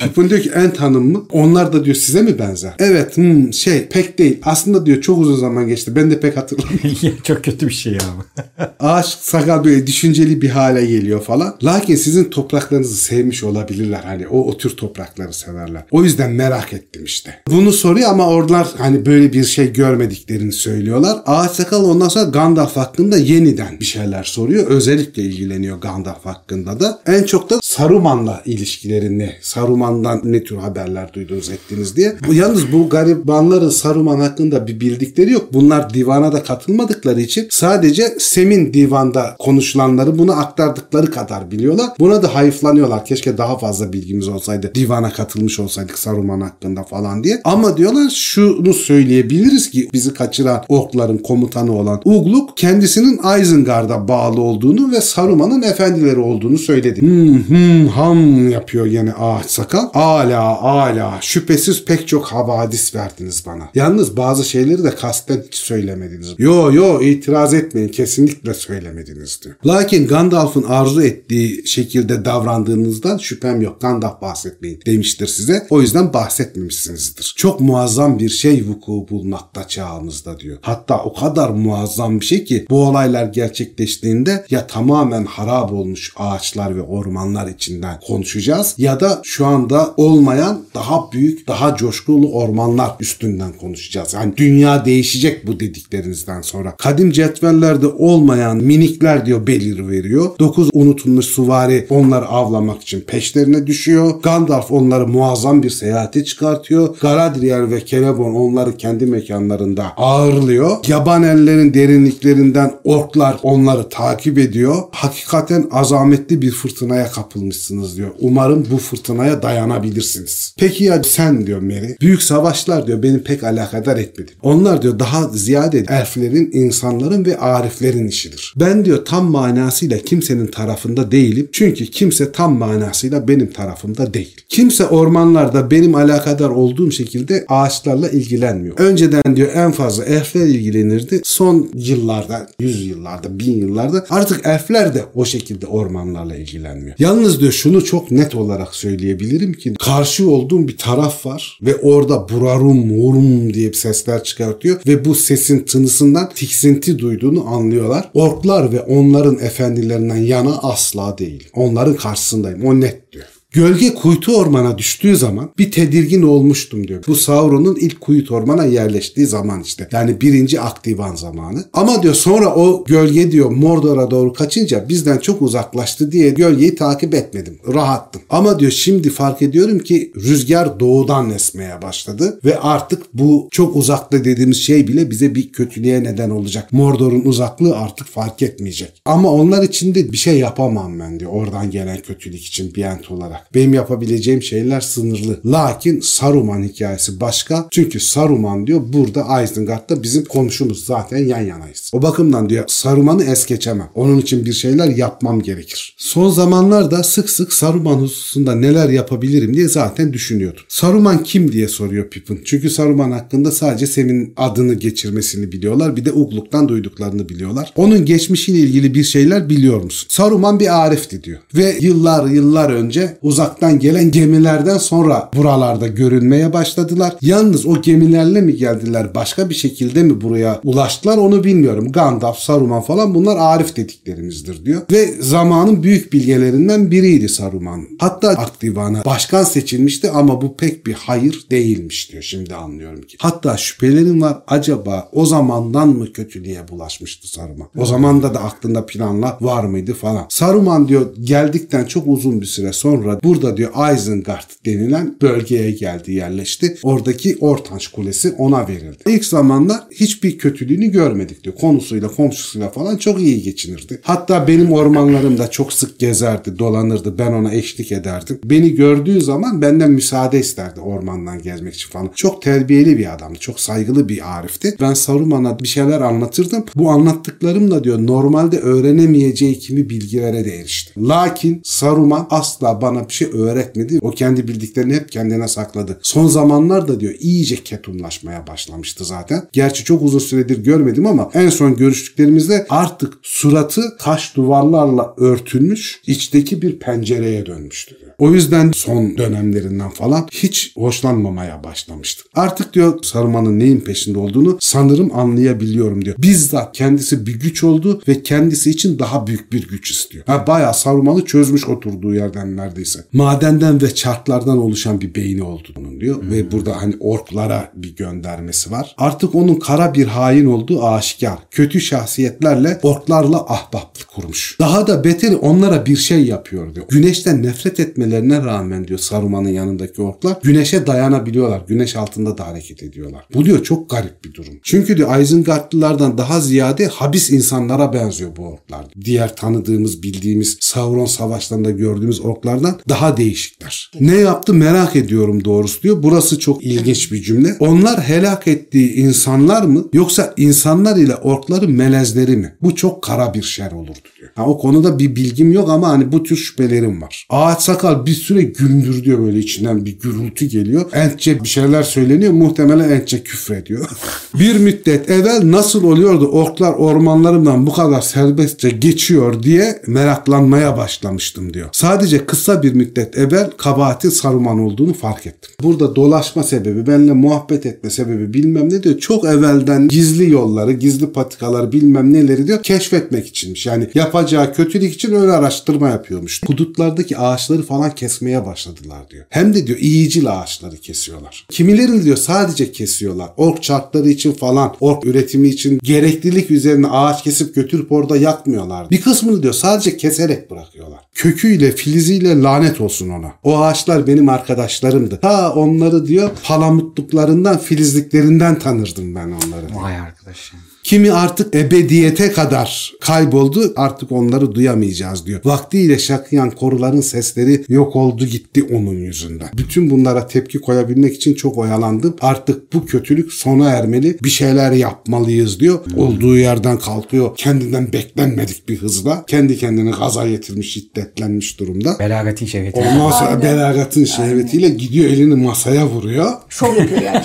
Pippin diyor ki Ent hanım mı? Onlar da diyor size mi benzer? Evet hmm, şey pek değil. Aslında diyor çok uzun zaman geçti. Ben de pek hatırlamıyorum. <laughs> Çok kötü bir şey bu. <laughs> Ağaç sakal böyle düşünceli bir hale geliyor falan. Lakin sizin topraklarınızı sevmiş olabilirler. Hani o, o tür toprakları severler. O yüzden merak ettim işte. Bunu soruyor ama oralar hani böyle bir şey görmediklerini söylüyorlar. Ağaç sakal ondan sonra Gandalf hakkında yeniden bir şeyler soruyor. Özellikle ilgileniyor Gandalf hakkında da. En çok da Saruman'la ilişkileri ne? Saruman'dan ne tür haberler duydunuz ettiniz diye. Bu, yalnız bu garibanların Saruman hakkında bir bildikleri yok. Bunlar divana da katılmadıkları için sadece Sem'in divanda konuşulanları bunu aktardıkları kadar biliyorlar. Buna da hayıflanıyorlar. Keşke daha fazla bilgimiz olsaydı. Divana katılmış olsaydık Saruman hakkında falan diye. Ama diyorlar şunu söyleyebiliriz ki bizi kaçıran orkların komutanı olan Ugluk kendisinin Isengard'a bağlı olduğunu ve Saruman'ın efendileri olduğunu söyledi. Hmm, hmm, ham yapıyor yine ağaç sakal. Ala ala şüphesiz pek çok havadis verdiniz bana. Yalnız bazı şeyleri de kasten hiç söylemediniz. Yo yo itiraz etmeyin kesinlikle söylemediniz diyor. Lakin Gandalf'ın arzu ettiği şekilde davrandığınızdan şüphem yok. Gandalf bahsetmeyin demiştir size. O yüzden bahsetmemişsinizdir. Çok muazzam bir şey vuku bulmakta çağımızda diyor. Hatta o kadar muazzam bir şey ki bu olaylar gerçekleştiğinde ya tamamen harap olmuş ağaçlar ve ormanlar içinden konuşacağız ya da şu anda olmayan daha büyük, daha coşkulu ormanlar üstünden konuşacağız. Yani dünya değişecek bu dediklerinizden sonra. Kadim cetvellerde olmayan minikler diyor belir veriyor. Dokuz unutulmuş suvari onları avlamak için peşlerine düşüyor. Gandalf onları muazzam bir seyahate çıkartıyor. Galadriel ve Celeborn onları kendi mekanlarında ağırlıyor. Yaban ellerin derinliklerinden orklar onları takip ediyor. Hakikaten azametli bir fırtınaya kapılmışsınız diyor. Umarım bu fırtınaya dayanabilirsiniz. Peki ya sen diyor Mary. Büyük savaşlar diyor beni pek alakadar etmedi. Onlar diyor daha ziyade elflerin, insanların ve ariflerin işidir. Ben diyor tam manasıyla kimsenin tarafında değilim. Çünkü kimse tam manasıyla benim tarafımda değil. Kimse ormanlarda benim alakadar olduğum şekilde ağaçlarla ilgilenmiyor. Önceden diyor en fazla elfler ilgilenirdi. Son yıllarda, yüz yıllarda, bin yıllarda artık elfler de o şekilde ormanlarla ilgilenmiyor. Yalnız diyor şunu çok net olarak söyleyebilirim ki karşı olduğum bir taraf var ve orada burarum vurum diye sesler çıkartıyor ve bu sesin tınısından tiksinti duyduğunu anlıyorlar. Orklar ve onların efendilerinden yana asla değil. Onların karşısındayım. O net diyor. Gölge kuytu ormana düştüğü zaman bir tedirgin olmuştum diyor. Bu Sauron'un ilk kuytu ormana yerleştiği zaman işte. Yani birinci aktivan zamanı. Ama diyor sonra o gölge diyor Mordor'a doğru kaçınca bizden çok uzaklaştı diye gölgeyi takip etmedim. Rahattım. Ama diyor şimdi fark ediyorum ki rüzgar doğudan esmeye başladı ve artık bu çok uzakta dediğimiz şey bile bize bir kötülüğe neden olacak. Mordor'un uzaklığı artık fark etmeyecek. Ama onlar için de bir şey yapamam ben diyor. Oradan gelen kötülük için bir ent olarak. Benim yapabileceğim şeyler sınırlı. Lakin Saruman hikayesi başka. Çünkü Saruman diyor burada Isengard'da bizim komşumuz zaten yan yanayız. O bakımdan diyor Saruman'ı es geçemem. Onun için bir şeyler yapmam gerekir. Son zamanlarda sık sık Saruman hususunda neler yapabilirim diye zaten düşünüyordum. Saruman kim diye soruyor Pippin. Çünkü Saruman hakkında sadece Sem'in adını geçirmesini biliyorlar. Bir de Ugluk'tan duyduklarını biliyorlar. Onun geçmişiyle ilgili bir şeyler biliyor musun? Saruman bir arifti diyor. Ve yıllar yıllar önce uzaktan gelen gemilerden sonra buralarda görünmeye başladılar. Yalnız o gemilerle mi geldiler başka bir şekilde mi buraya ulaştılar onu bilmiyorum. Gandalf, Saruman falan bunlar Arif dediklerimizdir diyor. Ve zamanın büyük bilgelerinden biriydi Saruman. Hatta Akdivan'a başkan seçilmişti ama bu pek bir hayır değilmiş diyor şimdi anlıyorum ki. Hatta şüphelerim var acaba o zamandan mı kötülüğe bulaşmıştı Saruman? O zamanda da aklında planlar var mıydı falan. Saruman diyor geldikten çok uzun bir süre sonra burada diyor Isengard denilen bölgeye geldi yerleşti. Oradaki Ortanç Kulesi ona verildi. İlk zamanlar hiçbir kötülüğünü görmedik diyor. Konusuyla komşusuyla falan çok iyi geçinirdi. Hatta benim ormanlarımda çok sık gezerdi, dolanırdı. Ben ona eşlik ederdim. Beni gördüğü zaman benden müsaade isterdi ormandan gezmek için falan. Çok terbiyeli bir adamdı. Çok saygılı bir arifti. Ben Saruman'a bir şeyler anlatırdım. Bu anlattıklarımla diyor normalde öğrenemeyeceği kimi bilgilere de erişti. Lakin Saruman asla bana bir şey öğretmedi. O kendi bildiklerini hep kendine sakladı. Son zamanlarda diyor iyice ketumlaşmaya başlamıştı zaten. Gerçi çok uzun süredir görmedim ama en son görüştüklerimizde artık suratı taş duvarlarla örtülmüş içteki bir pencereye dönmüştü diyor. O yüzden son dönemlerinden falan hiç hoşlanmamaya başlamıştım. Artık diyor Saruman'ın neyin peşinde olduğunu sanırım anlayabiliyorum diyor. Bizzat kendisi bir güç oldu ve kendisi için daha büyük bir güç istiyor. Ha, bayağı Saruman'ı çözmüş oturduğu yerden neredeyse. Madenden ve çarklardan oluşan bir beyni oldu onun diyor. Ve burada hani orklara bir göndermesi var. Artık onun kara bir hain olduğu aşikar. Kötü şahsiyetlerle orklarla ahbaplık kurmuş. Daha da beteri onlara bir şey yapıyor diyor. Güneşten nefret etmelerine rağmen diyor Saruman'ın yanındaki orklar güneşe dayanabiliyorlar. Güneş altında da hareket ediyorlar. Bu diyor çok garip bir durum. Çünkü diyor Isengardlılardan daha ziyade habis insanlara benziyor bu orklar. Diğer tanıdığımız, bildiğimiz Sauron savaşlarında gördüğümüz orklardan daha değişikler. Ne yaptı merak ediyorum doğrusu diyor. Burası çok ilginç bir cümle. Onlar helak ettiği insanlar mı yoksa insanlar ile orkların melezleri mi? Bu çok kara bir şer olurdu diyor. Ha, o konuda bir bilgim yok ama hani bu tür şüphelerim var. Ağaç sakal bir süre gümbür diyor böyle içinden bir gürültü geliyor. Entçe bir şeyler söyleniyor. Muhtemelen Entçe küfrediyor. <laughs> bir müddet evvel nasıl oluyordu orklar ormanlarımdan bu kadar serbestçe geçiyor diye meraklanmaya başlamıştım diyor. Sadece kısa bir müddet evvel kabahatin Saruman olduğunu fark ettim. Burada dolaşma sebebi, benimle muhabbet etme sebebi bilmem ne diyor. Çok evvelden gizli yolları, gizli patikaları bilmem neleri diyor keşfetmek içinmiş. Yani yapacağı kötülük için öyle araştırma yapıyormuş. Hudutlardaki ağaçları falan kesmeye başladılar diyor. Hem de diyor iyicil ağaçları kesiyorlar. Kimilerini diyor sadece kesiyorlar. Ork çarkları için falan, ork üretimi için gereklilik üzerine ağaç kesip götürüp orada yakmıyorlar. Bir kısmını diyor sadece keserek bırakıyorlar. Köküyle, filiziyle lanet olsun ona. O ağaçlar benim arkadaşlarımdı. Ta onları diyor palamutluklarından, filizliklerinden tanırdım ben onları. Vay arkadaş. Kimi artık ebediyete kadar kayboldu artık onları duyamayacağız diyor. Vaktiyle şakıyan koruların sesleri yok oldu gitti onun yüzünden. Bütün bunlara tepki koyabilmek için çok oyalandım. Artık bu kötülük sona ermeli bir şeyler yapmalıyız diyor. Olduğu yerden kalkıyor kendinden beklenmedik bir hızla. Kendi kendini gaza getirmiş şiddetlenmiş durumda. Belagatin şehveti. Ondan sonra belagatın şehvetiyle gidiyor elini masaya vuruyor. Şov yapıyor yani. <laughs>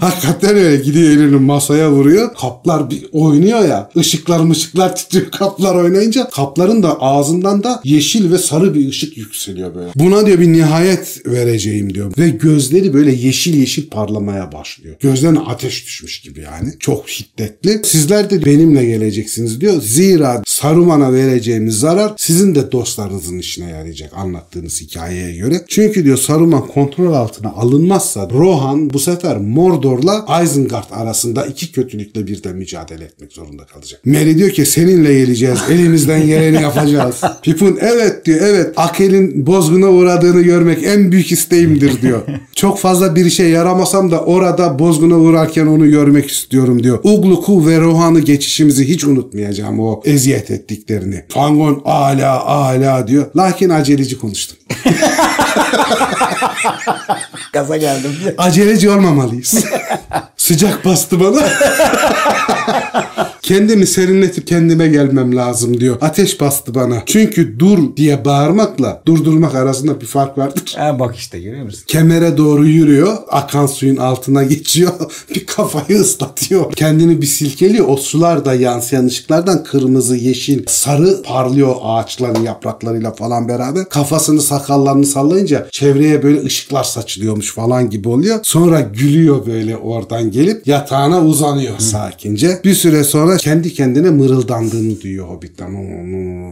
Hakikaten öyle gidiyor elini masaya vuruyor. Kaplar bir oynuyor ya. Işıklar mışıklar <laughs> titriyor kaplar oynayınca. Kapların da ağzından da yeşil ve sarı bir ışık yükseliyor böyle. Buna diyor bir nihayet vereceğim diyor. Ve gözleri böyle yeşil yeşil parlamaya başlıyor. Gözlerine ateş düşmüş gibi yani. Çok şiddetli. Sizler de benimle geleceksiniz diyor. Zira Saruman'a vereceğimiz zarar sizin de dostlarınızın işine yarayacak anlattığınız hikayeye göre. Çünkü diyor Saruman kontrol altına alınmazsa Rohan bu sefer Mordor'la Isengard arasında iki kötülükle birden mücadele etmek zorunda kalacak. Merry diyor ki seninle geleceğiz. Elimizden geleni yapacağız. <laughs> Pipun evet diyor evet Akel'in bozguna uğradığını görmek en büyük isteğimdir diyor. <laughs> Çok fazla bir işe yaramasam da orada bozguna uğrarken onu görmek istiyorum diyor. Ugluk'u ve Rohan'ı geçişimizi hiç unutmayacağım o eziyet ettiklerini. Fangon ala ala diyor. Lakin aceleci konuştum. Gaza geldim. Aceleci olmamalıyız. <laughs> Sıcak bastı bana. <laughs> Kendimi serinletip kendime gelmem lazım diyor. Ateş bastı bana. Çünkü dur diye bağırmakla durdurmak arasında bir fark vardır. Ha bak işte görüyor musun? Kemere doğru yürüyor. Akan suyun altına geçiyor. <laughs> bir kafayı ıslatıyor. Kendini bir silkeliyor. O sular da yansıyan ışıklardan kırmızı, yeşil, sarı parlıyor ağaçların yapraklarıyla falan beraber. Kafasını sakallarını sallayınca çevreye böyle ışıklar saçılıyormuş falan gibi oluyor. Sonra gülüyor böyle oradan gelip yatağına uzanıyor sakince. Bir süre sonra kendi kendine mırıldandığını duyuyor Hobbit'ten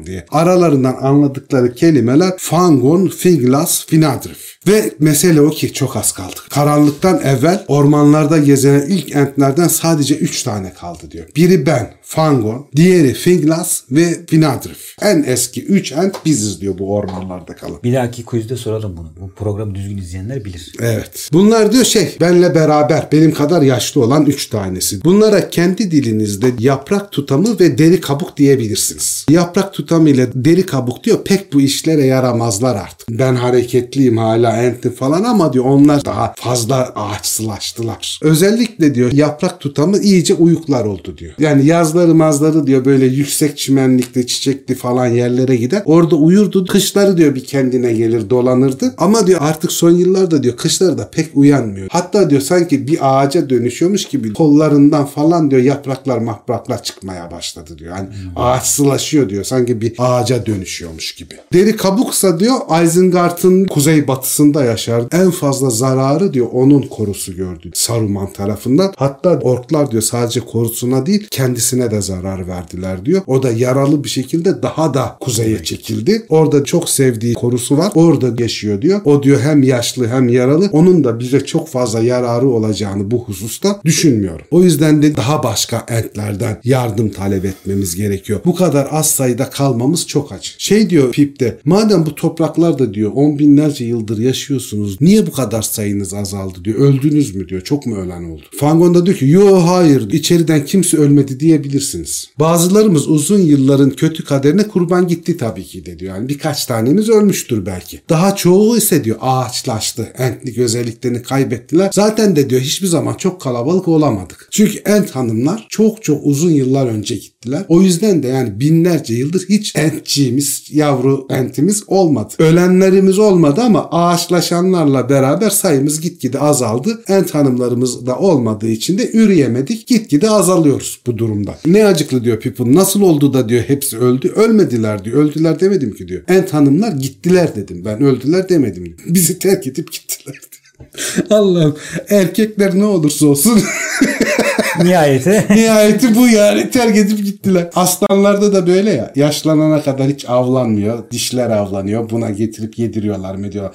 diye. Aralarından anladıkları kelimeler Fangon, Finglas, Finadrif. Ve mesele o ki çok az kaldı. Karanlıktan evvel ormanlarda gezen ilk entlerden sadece 3 tane kaldı diyor. Biri ben, Fangon, diğeri Finglas ve Finadrif. En eski 3 ent biziz diyor bu ormanlarda kalan. Bir dahaki quizde soralım bunu. Bu programı düzgün izleyenler bilir. Evet. Bunlar diyor şey benle beraber benim kadar yaşlı olan 3 tanesi. Bunlara kendi dilinizde yaprak tutamı ve deri kabuk diyebilirsiniz. Yaprak tutamı ile deri kabuk diyor pek bu işlere yaramazlar artık. Ben hareketliyim hala entli falan ama diyor onlar daha fazla ağaçsılaştılar. Özellikle diyor yaprak tutamı iyice uyuklar oldu diyor. Yani yazları mazları diyor böyle yüksek çimenlikli çiçekli falan yerlere gider. Orada uyurdu. Kışları diyor bir kendine gelir dolanırdı. Ama diyor artık son yıllarda diyor kışları da pek uyanmıyor. Hatta diyor sanki bir ağaca dönüşüyormuş gibi kollarından falan diyor yapraklar mahpraklar çıkmaya başladı diyor. Yani ağaçsılaşıyor diyor. Sanki bir ağaca dönüşüyormuş gibi. Deri kabuksa diyor Isengard'ın kuzey batısında yaşar. En fazla zararı diyor onun korusu gördü Saruman tarafından. Hatta orklar diyor sadece korusuna değil kendisine de zarar verdiler diyor. O da yaralı bir şekilde daha da kuzeye çekildi. Orada çok sevdiği korusu var. Orada yaşıyor diyor. O diyor hem yaşlı hem yaralı. Onun da bize çok fazla yararı olacağını bu hususta düşünmüyorum. O yüzden de daha başka entlerden yardım talep etmemiz gerekiyor. Bu kadar az sayıda kalmamız çok acı. Şey diyor Pip'te madem bu topraklarda diyor on binlerce yıldır yaşıyorsunuz niye bu kadar sayınız azaldı diyor. Öldünüz mü diyor. Çok mu ölen oldu? Fangon da diyor ki yo hayır içeriden kimse ölmedi diyebilirsiniz. Bazılarımız uzun yılların kötü kaderine kurban gitti tabii ki de diyor. Yani birkaç tanemiz ölmüştür belki. Daha çoğu ise diyor ağaçlaştı. Entlik özelliklerini kaybettiler. Zaten de diyor hiçbir zaman çok kalabalık olamadık. Çünkü ent hanımlar çok çok uzun yıllar önce gittiler. O yüzden de yani binlerce yıldır hiç entçiğimiz, yavru entimiz olmadı. Ölenlerimiz olmadı ama ağaçlaşanlarla beraber sayımız gitgide azaldı. Ent hanımlarımız da olmadığı için de üreyemedik. Gitgide azalıyoruz bu durumda. Ne acıklı diyor Pippin. Nasıl oldu da diyor hepsi öldü. Ölmediler diyor. Öldüler demedim ki diyor. Ent hanımlar gittiler dedim. Ben öldüler demedim. Bizi terk edip gittiler. <laughs> Allah'ım erkekler ne olursa olsun <laughs> <laughs> Nihayeti. <laughs> Nihayeti bu yani terk edip gittiler. Aslanlarda da böyle ya. Yaşlanana kadar hiç avlanmıyor. Dişler avlanıyor. Buna getirip yediriyorlar mı diyor.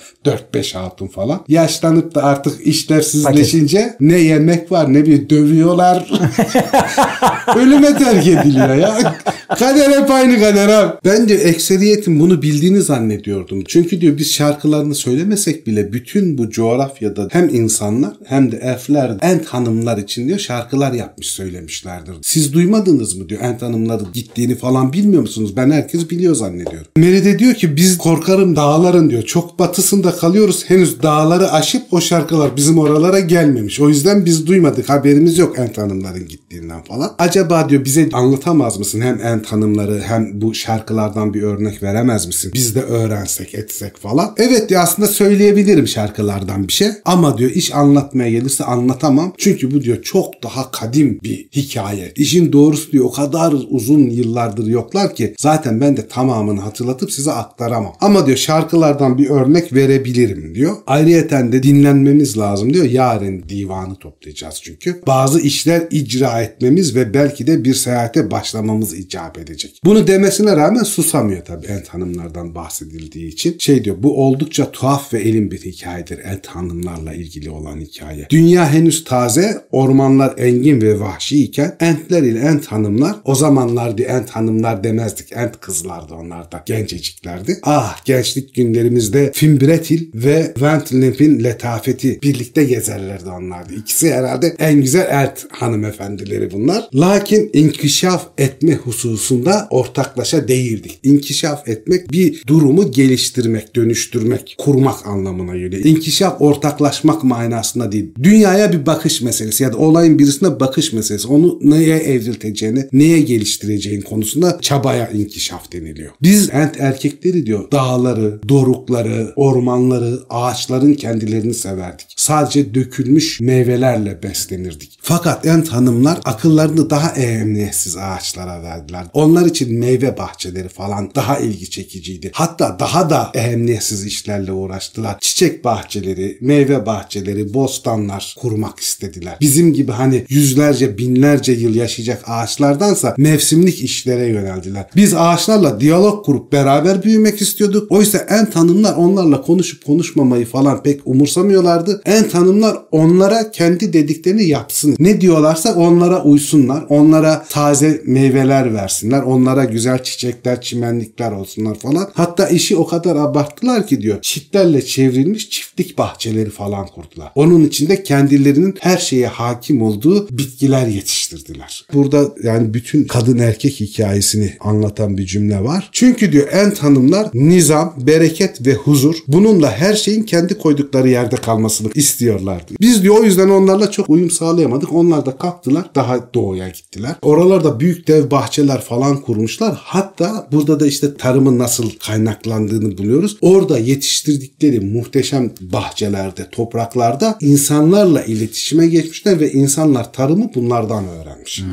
4-5 hatun falan. Yaşlanıp da artık işlevsizleşince ne yemek var ne bir dövüyorlar. <laughs> Ölüme terk ediliyor ya. Kader hep aynı kader abi. Ben diyor ekseriyetin bunu bildiğini zannediyordum. Çünkü diyor biz şarkılarını söylemesek bile bütün bu coğrafyada hem insanlar hem de elfler, ent hanımlar için diyor şarkılar yapmış söylemişlerdir. Siz duymadınız mı diyor ent hanımların gittiğini falan bilmiyor musunuz? Ben herkes biliyor zannediyorum. Meride diyor ki biz korkarım dağların diyor. Çok batısında kalıyoruz. Henüz dağları aşıp o şarkılar bizim oralara gelmemiş. O yüzden biz duymadık. Haberimiz yok ent hanımların gittiğinden falan. Acaba diyor bize anlatamaz mısın hem ent hanımları hem bu şarkılardan bir örnek veremez misin? Biz de öğrensek etsek falan. Evet diyor aslında söyleyebilirim şarkılardan bir şey. Ama diyor iş anlatmaya gelirse anlatamam. Çünkü bu diyor çok daha kadim bir hikaye. İşin doğrusu diyor o kadar uzun yıllardır yoklar ki zaten ben de tamamını hatırlatıp size aktaramam. Ama diyor şarkılardan bir örnek verebilirim diyor. Ayrıyeten de dinlenmemiz lazım diyor. Yarın divanı toplayacağız çünkü. Bazı işler icra etmemiz ve belki de bir seyahate başlamamız icap edecek. Bunu demesine rağmen susamıyor tabii Ent hanımlardan bahsedildiği için. Şey diyor bu oldukça tuhaf ve elin bir hikayedir Ent hanımlarla ilgili olan hikaye. Dünya henüz taze, ormanlar engin ve vahşi iken entler ile ent hanımlar o zamanlar diyor ent hanımlar demezdik. Ent kızlardı onlar da. Genceciklerdi. Ah gençlik günlerimizde Fimbretil ve Ventlip'in letafeti birlikte gezerlerdi onlardı. İkisi herhalde en güzel ent hanımefendileri bunlar. Lakin inkişaf etme hususunda ortaklaşa değildik. İnkişaf etmek bir durumu geliştirmek, dönüştürmek, kurmak anlamına geliyor. İnkişaf ortaklaşmak manasında değil. Dünyaya bir bakış meselesi ya da olayın birisine bakış meselesi. Onu neye evrilteceğini, neye geliştireceğin konusunda çabaya inkişaf deniliyor. Biz ent erkekleri diyor dağları, dorukları, ormanları, ağaçların kendilerini severdik. Sadece dökülmüş meyvelerle beslenirdik. Fakat ent hanımlar akıllarını daha emniyetsiz ağaçlara verdiler. Onlar için meyve bahçeleri falan daha ilgi çekiciydi. Hatta daha da emniyetsiz işlerle uğraştılar. Çiçek bahçeleri, meyve bahçeleri, bostanlar kurmak istediler. Bizim gibi hani yüzlerce, binlerce yıl yaşayacak ağaçlardansa mevsimlik işlere yöneldiler. Biz ağaçlarla diyalog kurup beraber büyümek istiyorduk. Oysa en tanımlar onlarla konuşup konuşmamayı falan pek umursamıyorlardı. En tanımlar onlara kendi dediklerini yapsın. Ne diyorlarsa onlara uysunlar. Onlara taze meyveler versinler. Onlara güzel çiçekler, çimenlikler olsunlar falan. Hatta işi o kadar abarttılar ki diyor. Çitlerle çevrilmiş çift çiftlik bahçeleri falan kurdular. Onun içinde kendilerinin her şeye hakim olduğu bitkiler yetiştirdiler. Burada yani bütün kadın erkek hikayesini anlatan bir cümle var. Çünkü diyor Ent hanımlar nizam, bereket ve huzur bununla her şeyin kendi koydukları yerde kalmasını istiyorlardı. Biz diyor o yüzden onlarla çok uyum sağlayamadık. Onlar da kalktılar daha doğuya gittiler. Oralarda büyük dev bahçeler falan kurmuşlar. Hatta burada da işte tarımın nasıl kaynaklandığını buluyoruz. Orada yetiştirdikleri muhteşem bahçelerde, topraklarda insanlarla iletişime geçmişler ve insanlar tarımı bunlardan öğrenmiş.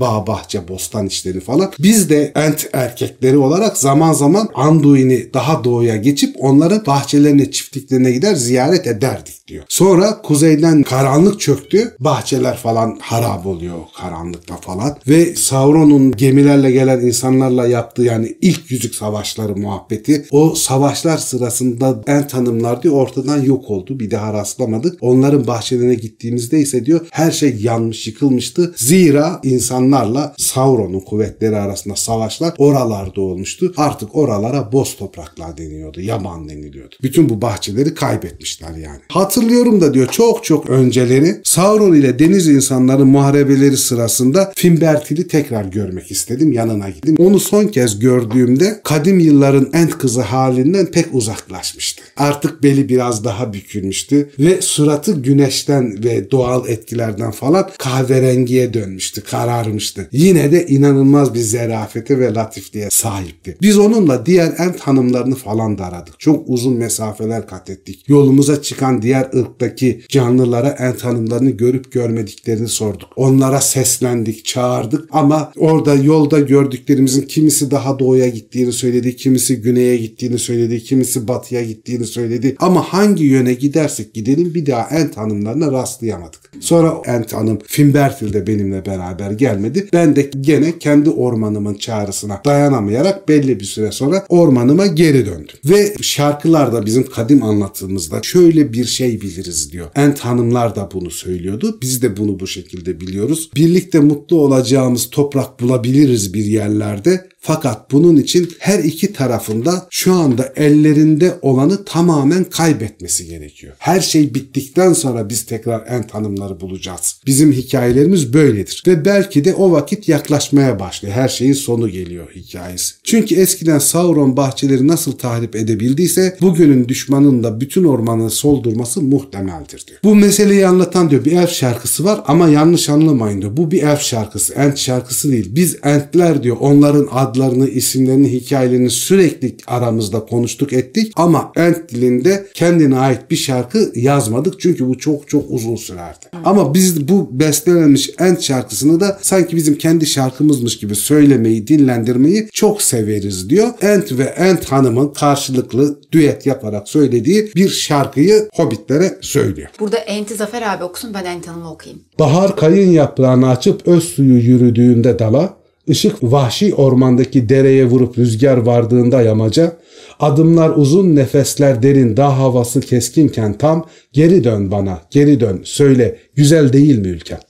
Bağ, bahçe, bostan işleri falan. Biz de ent erkekleri olarak zaman zaman Anduin'i daha doğuya geçip onların bahçelerine, çiftliklerine gider ziyaret ederdik diyor. Sonra kuzeyden karanlık çöktü. Bahçeler falan harap oluyor karanlıkta falan. Ve Sauron'un gemilerle gelen insanlarla yaptığı yani ilk yüzük savaşları muhabbeti. O savaşlar sırasında Ent hanımlar diyor ortadan yok oldu. Bir daha rastlamadık. Onların bahçelerine gittiğimizde ise diyor her şey yanmış yıkılmıştı. Zira insanlarla Sauron'un kuvvetleri arasında savaşlar oralarda olmuştu. Artık oralara boz topraklar deniyordu. Yaban deniliyordu. Bütün bu bahçeleri kaybetmişler yani. Hatırlıyorum da diyor çok çok önceleri Sauron ile deniz insanları muharebeleri sırasında Finbertil'i tekrar görmek istedim. Yanına gittim. Onu son kez gördüğümde kadim yılların Ent kızı halinden pek uzaklaşmıştı. Artık beli biraz daha bükülmüştü ve suratı güneşten ve doğal etkilerden falan kahverengiye dönmüştü, kararmıştı. Yine de inanılmaz bir zerafete ve latifliğe sahipti. Biz onunla diğer Ent hanımlarını falan da aradık. Çok uzun mesafeler kat ettik. Yolumuza çıkan diğer ırktaki canlılara Ent hanımlarını görüp görmediklerini sorduk. Onlara seslendik, çağırdık ama orada yolda gördüklerimizin kimisi daha doğuya gittiğini söyledi, kimisi güneye gittiğini söyledi, kimisi batıya gittiğini söyledi. Ama hangi yöne gidersek gidelim bir daha Ent hanımlarına rastlayamadık. Sonra Ent hanım Finbertil de benimle beraber gelmedi. Ben de gene kendi ormanımın çağrısına dayanamayarak belli bir süre sonra ormanıma geri döndüm. Ve şarkılarda bizim kadim anlatımımızda şöyle bir şey biliriz diyor. Ent hanımlar da bunu söylüyordu. Biz de bunu bu şekilde biliyoruz. Birlikte mutlu olacağımız toprak bulabiliriz bir yerlerde. Fakat bunun için her iki tarafında şu anda ellerinde olanı tamamen kaybetmesi gerekiyor. Her şey bittikten sonra biz tekrar Ent hanımları bulacağız. Bizim hikayelerimiz böyledir. Ve belki de o vakit yaklaşmaya başlıyor. Her şeyin sonu geliyor hikayesi. Çünkü eskiden Sauron bahçeleri nasıl tahrip edebildiyse bugünün düşmanın da bütün ormanı soldurması muhtemeldir diyor. Bu meseleyi anlatan diyor bir elf şarkısı var ama yanlış anlamayın diyor. Bu bir elf şarkısı. Ent şarkısı değil. Biz Entler diyor onların adlarını, isimlerini, hikayelerini sürekli aramızda konuştuk ettik ama Ent dilinde kendine ait bir şarkı yazmadık çünkü bu çok çok uzun sürerdi. Ama biz bu bestelenmiş Ent şarkısını da sanki bizim kendi şarkımızmış gibi söylemeyi, dinlendirmeyi çok severiz diyor. Ent ve Ent hanımın karşılıklı düet yaparak söylediği bir şarkıyı hobbitlere söylüyor. Burada Enti Zafer abi okusun ben Enti Hanım'ı okuyayım. Bahar kayın yaprağını açıp öz suyu yürüdüğünde dala, ışık vahşi ormandaki dereye vurup rüzgar vardığında yamaca, adımlar uzun nefesler derin dağ havası keskinken tam, geri dön bana, geri dön, söyle, güzel değil mi ülken?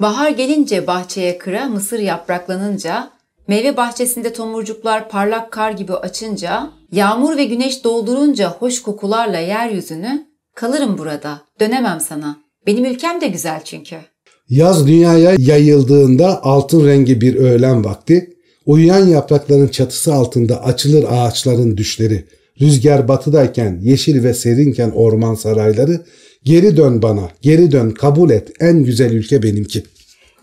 Bahar gelince bahçeye kıra, mısır yapraklanınca, meyve bahçesinde tomurcuklar parlak kar gibi açınca, yağmur ve güneş doldurunca hoş kokularla yeryüzünü, kalırım burada, dönemem sana. Benim ülkem de güzel çünkü. Yaz dünyaya yayıldığında altın rengi bir öğlen vakti, uyuyan yaprakların çatısı altında açılır ağaçların düşleri, rüzgar batıdayken, yeşil ve serinken orman sarayları, geri dön bana, geri dön, kabul et, en güzel ülke benimki.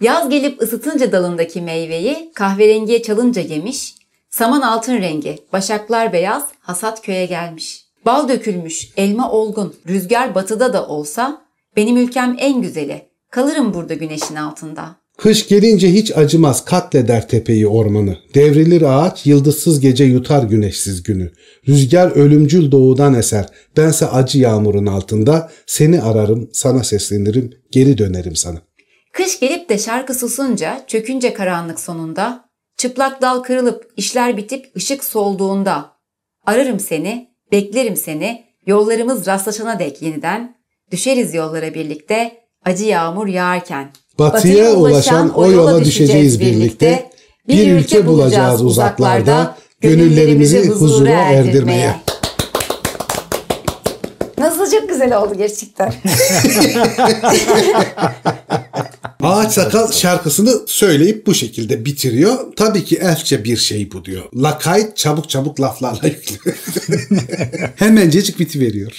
Yaz gelip ısıtınca dalındaki meyveyi kahverengiye çalınca yemiş, saman altın rengi, başaklar beyaz, hasat köye gelmiş. Bal dökülmüş, elma olgun, rüzgar batıda da olsa, benim ülkem en güzeli, kalırım burada güneşin altında. Kış gelince hiç acımaz katleder tepeyi ormanı. Devrilir ağaç yıldızsız gece yutar güneşsiz günü. Rüzgar ölümcül doğudan eser. Bense acı yağmurun altında seni ararım sana seslenirim geri dönerim sana. Kış gelip de şarkı susunca, çökünce karanlık sonunda, çıplak dal kırılıp işler bitip ışık solduğunda, ararım seni, beklerim seni, yollarımız rastlaşana dek yeniden, düşeriz yollara birlikte, acı yağmur yağarken. Batıya ulaşan o yola düşeceğiz birlikte. Bir ülke bulacağız uzaklarda, gönüllerimizi huzura erdirmeye. Nasıl çok güzel oldu gerçekten. <laughs> Ağaç Sakal şarkısını söyleyip bu şekilde bitiriyor. Tabii ki elfçe bir şey bu diyor. Lakayt çabuk çabuk laflarla yüklü. <laughs> Hemencecik bitiveriyor.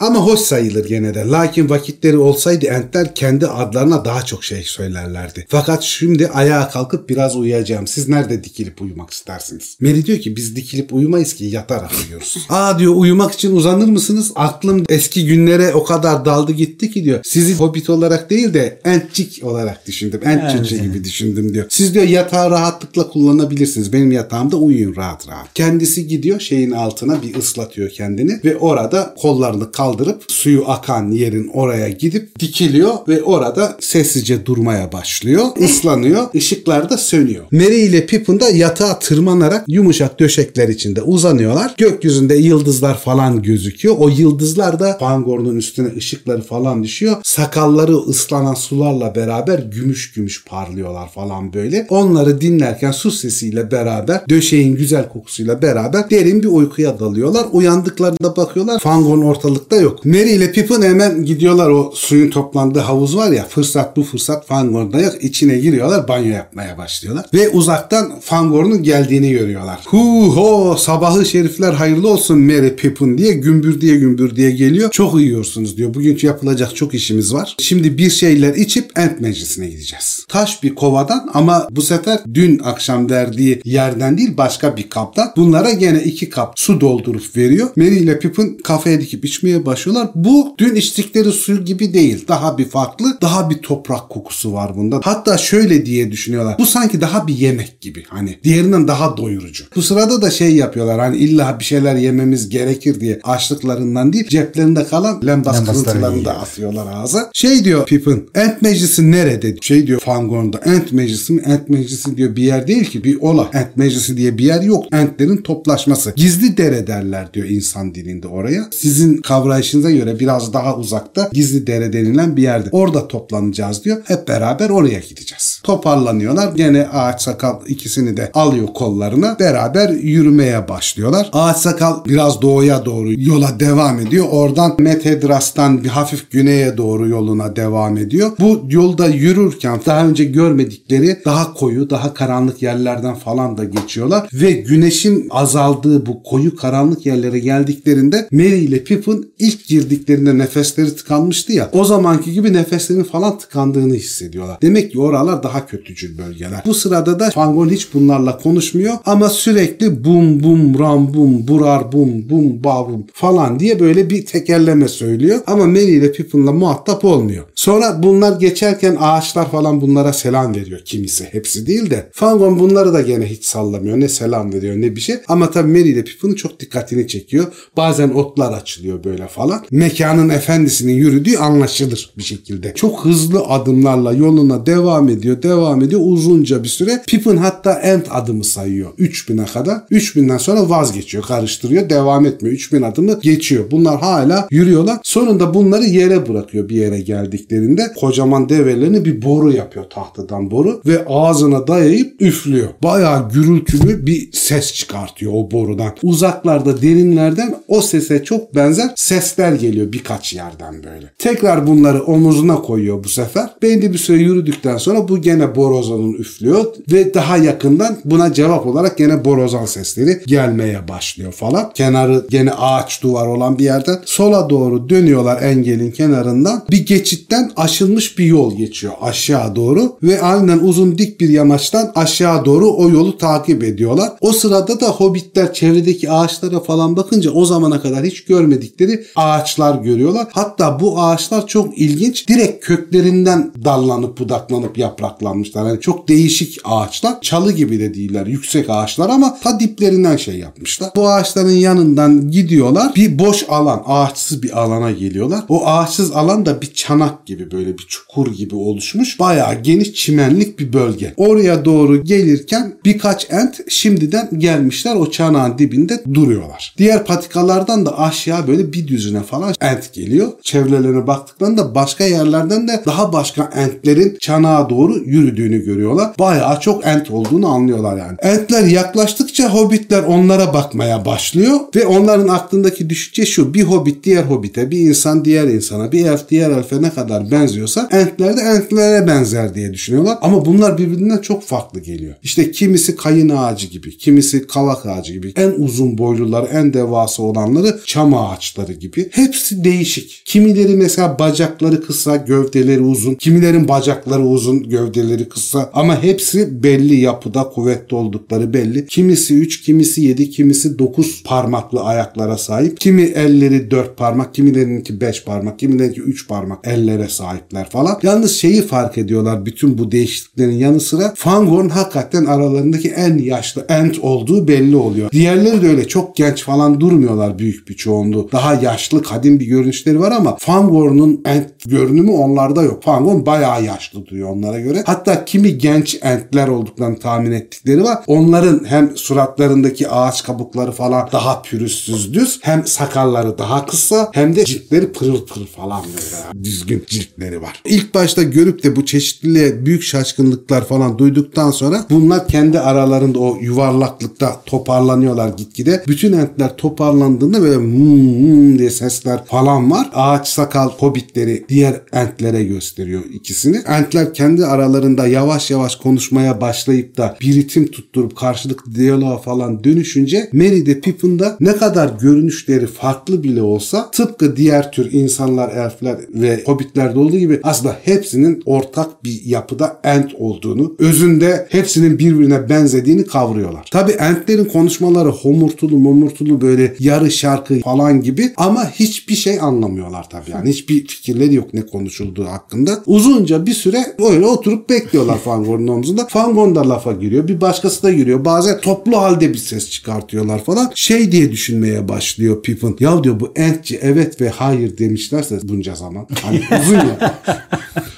Ama hoş sayılır gene de. Lakin vakitleri olsaydı entler kendi adlarına daha çok şey söylerlerdi. Fakat şimdi ayağa kalkıp biraz uyuyacağım. Siz nerede dikilip uyumak istersiniz? Mary diyor ki biz dikilip uyumayız ki yatarak uyuyoruz. <laughs> Aa diyor uyumak için uzanır mısınız? Aklım eski günlere o kadar daldı gitti ki diyor. Sizi hobbit olarak değil de entçik olarak düşündüm. Ent çocuğu gibi düşündüm diyor. Siz diyor yatağı rahatlıkla kullanabilirsiniz. Benim yatağımda uyuyun rahat rahat. Kendisi gidiyor şeyin altına bir ıslatıyor kendini ve orada kollarını kaldırıp suyu akan yerin oraya gidip dikiliyor ve orada sessizce durmaya başlıyor. Islanıyor. ışıklar da sönüyor. Merry ile Pippin de yatağa tırmanarak yumuşak döşekler içinde uzanıyorlar. Gökyüzünde yıldızlar falan gözüküyor. O yıldızlar da Fangorn'un üstüne ışıkları falan düşüyor. Sakalları ıslanan sularla beraber gümüş gümüş parlıyorlar falan böyle. Onları dinlerken su sesiyle beraber döşeğin güzel kokusuyla beraber derin bir uykuya dalıyorlar. Uyandıklarında bakıyorlar Fangorn ortalıkta yok. Merry ile Pippin hemen gidiyorlar o suyun toplandığı havuz var ya fırsat bu fırsat Fangorn'da yok. İçine giriyorlar banyo yapmaya başlıyorlar. Ve uzaktan Fangorn'un geldiğini görüyorlar. Hu ho sabahı şerifler hayırlı olsun Merry Pippin diye gümbür diye gümbür diye geliyor. Çok uyuyorsunuz diyor. Bugün yapılacak çok işimiz var. Şimdi bir şeyler içip Ent Meclisi'ne gideceğiz. Taş bir kovadan ama bu sefer dün akşam verdiği yerden değil başka bir kaptan. Bunlara gene iki kap su doldurup veriyor. Merry ile Pippin kafeye dikip içmeye başlıyorlar. Bu dün içtikleri su gibi değil. Daha bir farklı, daha bir toprak kokusu var bunda. Hatta şöyle diye düşünüyorlar. Bu sanki daha bir yemek gibi. Hani diğerinden daha doyurucu. Bu sırada da şey yapıyorlar. Hani illa bir şeyler yememiz gerekir diye açlıklarından değil ceplerinde kalan lembas kırıntılarını da atıyorlar ağza. Şey diyor Pippin. Ent Meclisi nerede? Şey diyor Fangorn'da. Ent Meclisi mi? Ent Meclisi diyor bir yer değil ki. Bir ola. Ent Meclisi diye bir yer yok. Entlerin toplaşması. Gizli dere derler diyor insan dilinde oraya. Sizin kavrayışınıza göre biraz daha uzakta gizli dere denilen bir yerde. Orada toplanacağız diyor. Hep beraber oraya gideceğiz. Toparlanıyorlar. Gene ağaç sakal ikisini de alıyor kollarına. Beraber yürümeye başlıyorlar. Ağaç sakal biraz doğuya doğru yola devam ediyor. Oradan Metedras'tan bir hafif güneye doğru yoluna devam ediyor. Bu yolda yürürken daha önce görmedikleri daha koyu, daha karanlık yerlerden falan da geçiyorlar. Ve güneşin azaldığı bu koyu karanlık yerlere geldiklerinde Merry ile Pippin ilk girdiklerinde nefesleri tıkanmıştı ya. O zamanki gibi nefeslerinin falan tıkandığını hissediyorlar. Demek ki oralar daha kötücül bölgeler. Bu sırada da Fangorn hiç bunlarla konuşmuyor ama sürekli bum bum ram bum burar bum bum ba bum falan diye böyle bir tekerleme söylüyor. Ama Merry ile Pippin'la muhatap olmuyor. Sonra bunlar geçerken ağaçlar falan bunlara selam veriyor kimisi. Hepsi değil de. Fangorn bunları da gene hiç sallamıyor. Ne selam veriyor ne bir şey. Ama tabii Merry ile Pippin'in çok dikkatini çekiyor. Bazen otlar açılıyor böyle falan. Mekanın efendisinin yürüdüğü anlaşılır bir şekilde. Çok hızlı adımlarla yoluna devam ediyor, devam ediyor uzunca bir süre. Pippin hatta end adımı sayıyor 3000'e kadar. 3000'den sonra vazgeçiyor, karıştırıyor, devam etmiyor. 3000 adımı geçiyor. Bunlar hala yürüyorlar. Sonunda bunları yere bırakıyor bir yere geldiklerinde. Kocaman develerini bir boru yapıyor tahtadan boru ve ağzına dayayıp üflüyor. Bayağı gürültülü bir ses çıkartıyor o borudan. Uzaklarda, derinlerden o sese çok benzer sesler geliyor birkaç yerden böyle. Tekrar bunları omuzuna koyuyor bu sefer. Belli bir süre yürüdükten sonra bu gene borozanın üflüyor ve daha yakından buna cevap olarak gene borozan sesleri gelmeye başlıyor falan. Kenarı gene ağaç duvar olan bir yerden sola doğru dönüyorlar engelin kenarından. Bir geçitten aşılmış bir yol geçiyor aşağı doğru ve aynen uzun dik bir yamaçtan aşağı doğru o yolu takip ediyorlar. O sırada da hobbitler çevredeki ağaçlara falan bakınca o zamana kadar hiç görmedikleri ağaçlar görüyorlar. Hatta bu ağaçlar çok ilginç. Direkt köklerinden dallanıp budaklanıp yapraklanmışlar. Yani çok değişik ağaçlar. Çalı gibi de değiller. Yüksek ağaçlar ama ta diplerinden şey yapmışlar. Bu ağaçların yanından gidiyorlar. Bir boş alan, ağaçsız bir alana geliyorlar. O ağaçsız alan da bir çanak gibi böyle bir çukur gibi oluşmuş. Bayağı geniş çimenlik bir bölge. Oraya doğru gelirken birkaç ent şimdiden gelmişler o çanağın dibinde duruyorlar. Diğer patikalardan da aşağı böyle bir düz gökyüzüne falan ent geliyor. Çevrelerine baktıklarında başka yerlerden de daha başka entlerin çanağa doğru yürüdüğünü görüyorlar. Bayağı çok ent olduğunu anlıyorlar yani. Entler yaklaştıkça hobbitler onlara bakmaya başlıyor ve onların aklındaki düşünce şu. Bir hobbit diğer hobbite, bir insan diğer insana, bir elf diğer elfe ne kadar benziyorsa entler de entlere benzer diye düşünüyorlar. Ama bunlar birbirinden çok farklı geliyor. İşte kimisi kayın ağacı gibi, kimisi kavak ağacı gibi. En uzun boyluları, en devasa olanları çam ağaçları gibi. Hepsi değişik. Kimileri mesela bacakları kısa, gövdeleri uzun. Kimilerin bacakları uzun, gövdeleri kısa. Ama hepsi belli yapıda kuvvetli oldukları belli. Kimisi 3, kimisi 7, kimisi 9 parmaklı ayaklara sahip. Kimi elleri 4 parmak, kimilerinki 5 parmak, kimilerinki 3 parmak ellere sahipler falan. Yalnız şeyi fark ediyorlar bütün bu değişikliklerin yanı sıra Fangorn hakikaten aralarındaki en yaşlı ent olduğu belli oluyor. Diğerleri de öyle çok genç falan durmuyorlar büyük bir çoğunluğu. Daha yaşlı kadim bir görünüşleri var ama Fangorn'un ent görünümü onlarda yok. Fangorn bayağı yaşlı duruyor onlara göre. Hatta kimi genç entler olduklarını tahmin ettikleri var. Onların hem suratlarındaki ağaç kabukları falan daha pürüzsüz düz hem sakalları daha kısa hem de ciltleri pırıl pırıl falan böyle düzgün ciltleri var. İlk başta görüp de bu çeşitliliğe büyük şaşkınlıklar falan duyduktan sonra bunlar kendi aralarında o yuvarlaklıkta toparlanıyorlar gitgide. Bütün entler toparlandığında böyle hmm diye sesler falan var. Ağaç sakal hobbitleri diğer entlere gösteriyor ikisini. Entler kendi aralarında yavaş yavaş konuşmaya başlayıp da bir ritim tutturup karşılıklı diyaloğa falan dönüşünce Merry de Pippin da ne kadar görünüşleri farklı bile olsa tıpkı diğer tür insanlar, elfler ve hobbitlerde olduğu gibi aslında hepsinin ortak bir yapıda ent olduğunu, özünde hepsinin birbirine benzediğini kavruyorlar. Tabi entlerin konuşmaları homurtulu momurtulu böyle yarı şarkı falan gibi ama hiçbir şey anlamıyorlar tabii yani. Hiçbir fikirleri yok ne konuşulduğu hakkında. Uzunca bir süre öyle oturup bekliyorlar <laughs> Fangorn'un omzunda. Fangorn da lafa giriyor. Bir başkası da giriyor. Bazen toplu halde bir ses çıkartıyorlar falan. Şey diye düşünmeye başlıyor Pippin. Ya diyor bu entçi evet ve hayır demişlerse bunca zaman. Hani <laughs> uzun ya.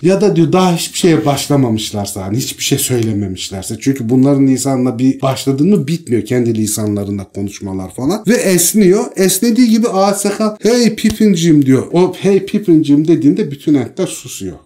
ya da diyor daha hiçbir şeye başlamamışlarsa hani hiçbir şey söylememişlerse. Çünkü bunların lisanla bir başladın mı bitmiyor. Kendi lisanlarında konuşmalar falan. Ve esniyor. Esnediği gibi ağaç sakal hey Pippin'cim diyor. O hey Pippin'cim dediğinde bütün entler susuyor.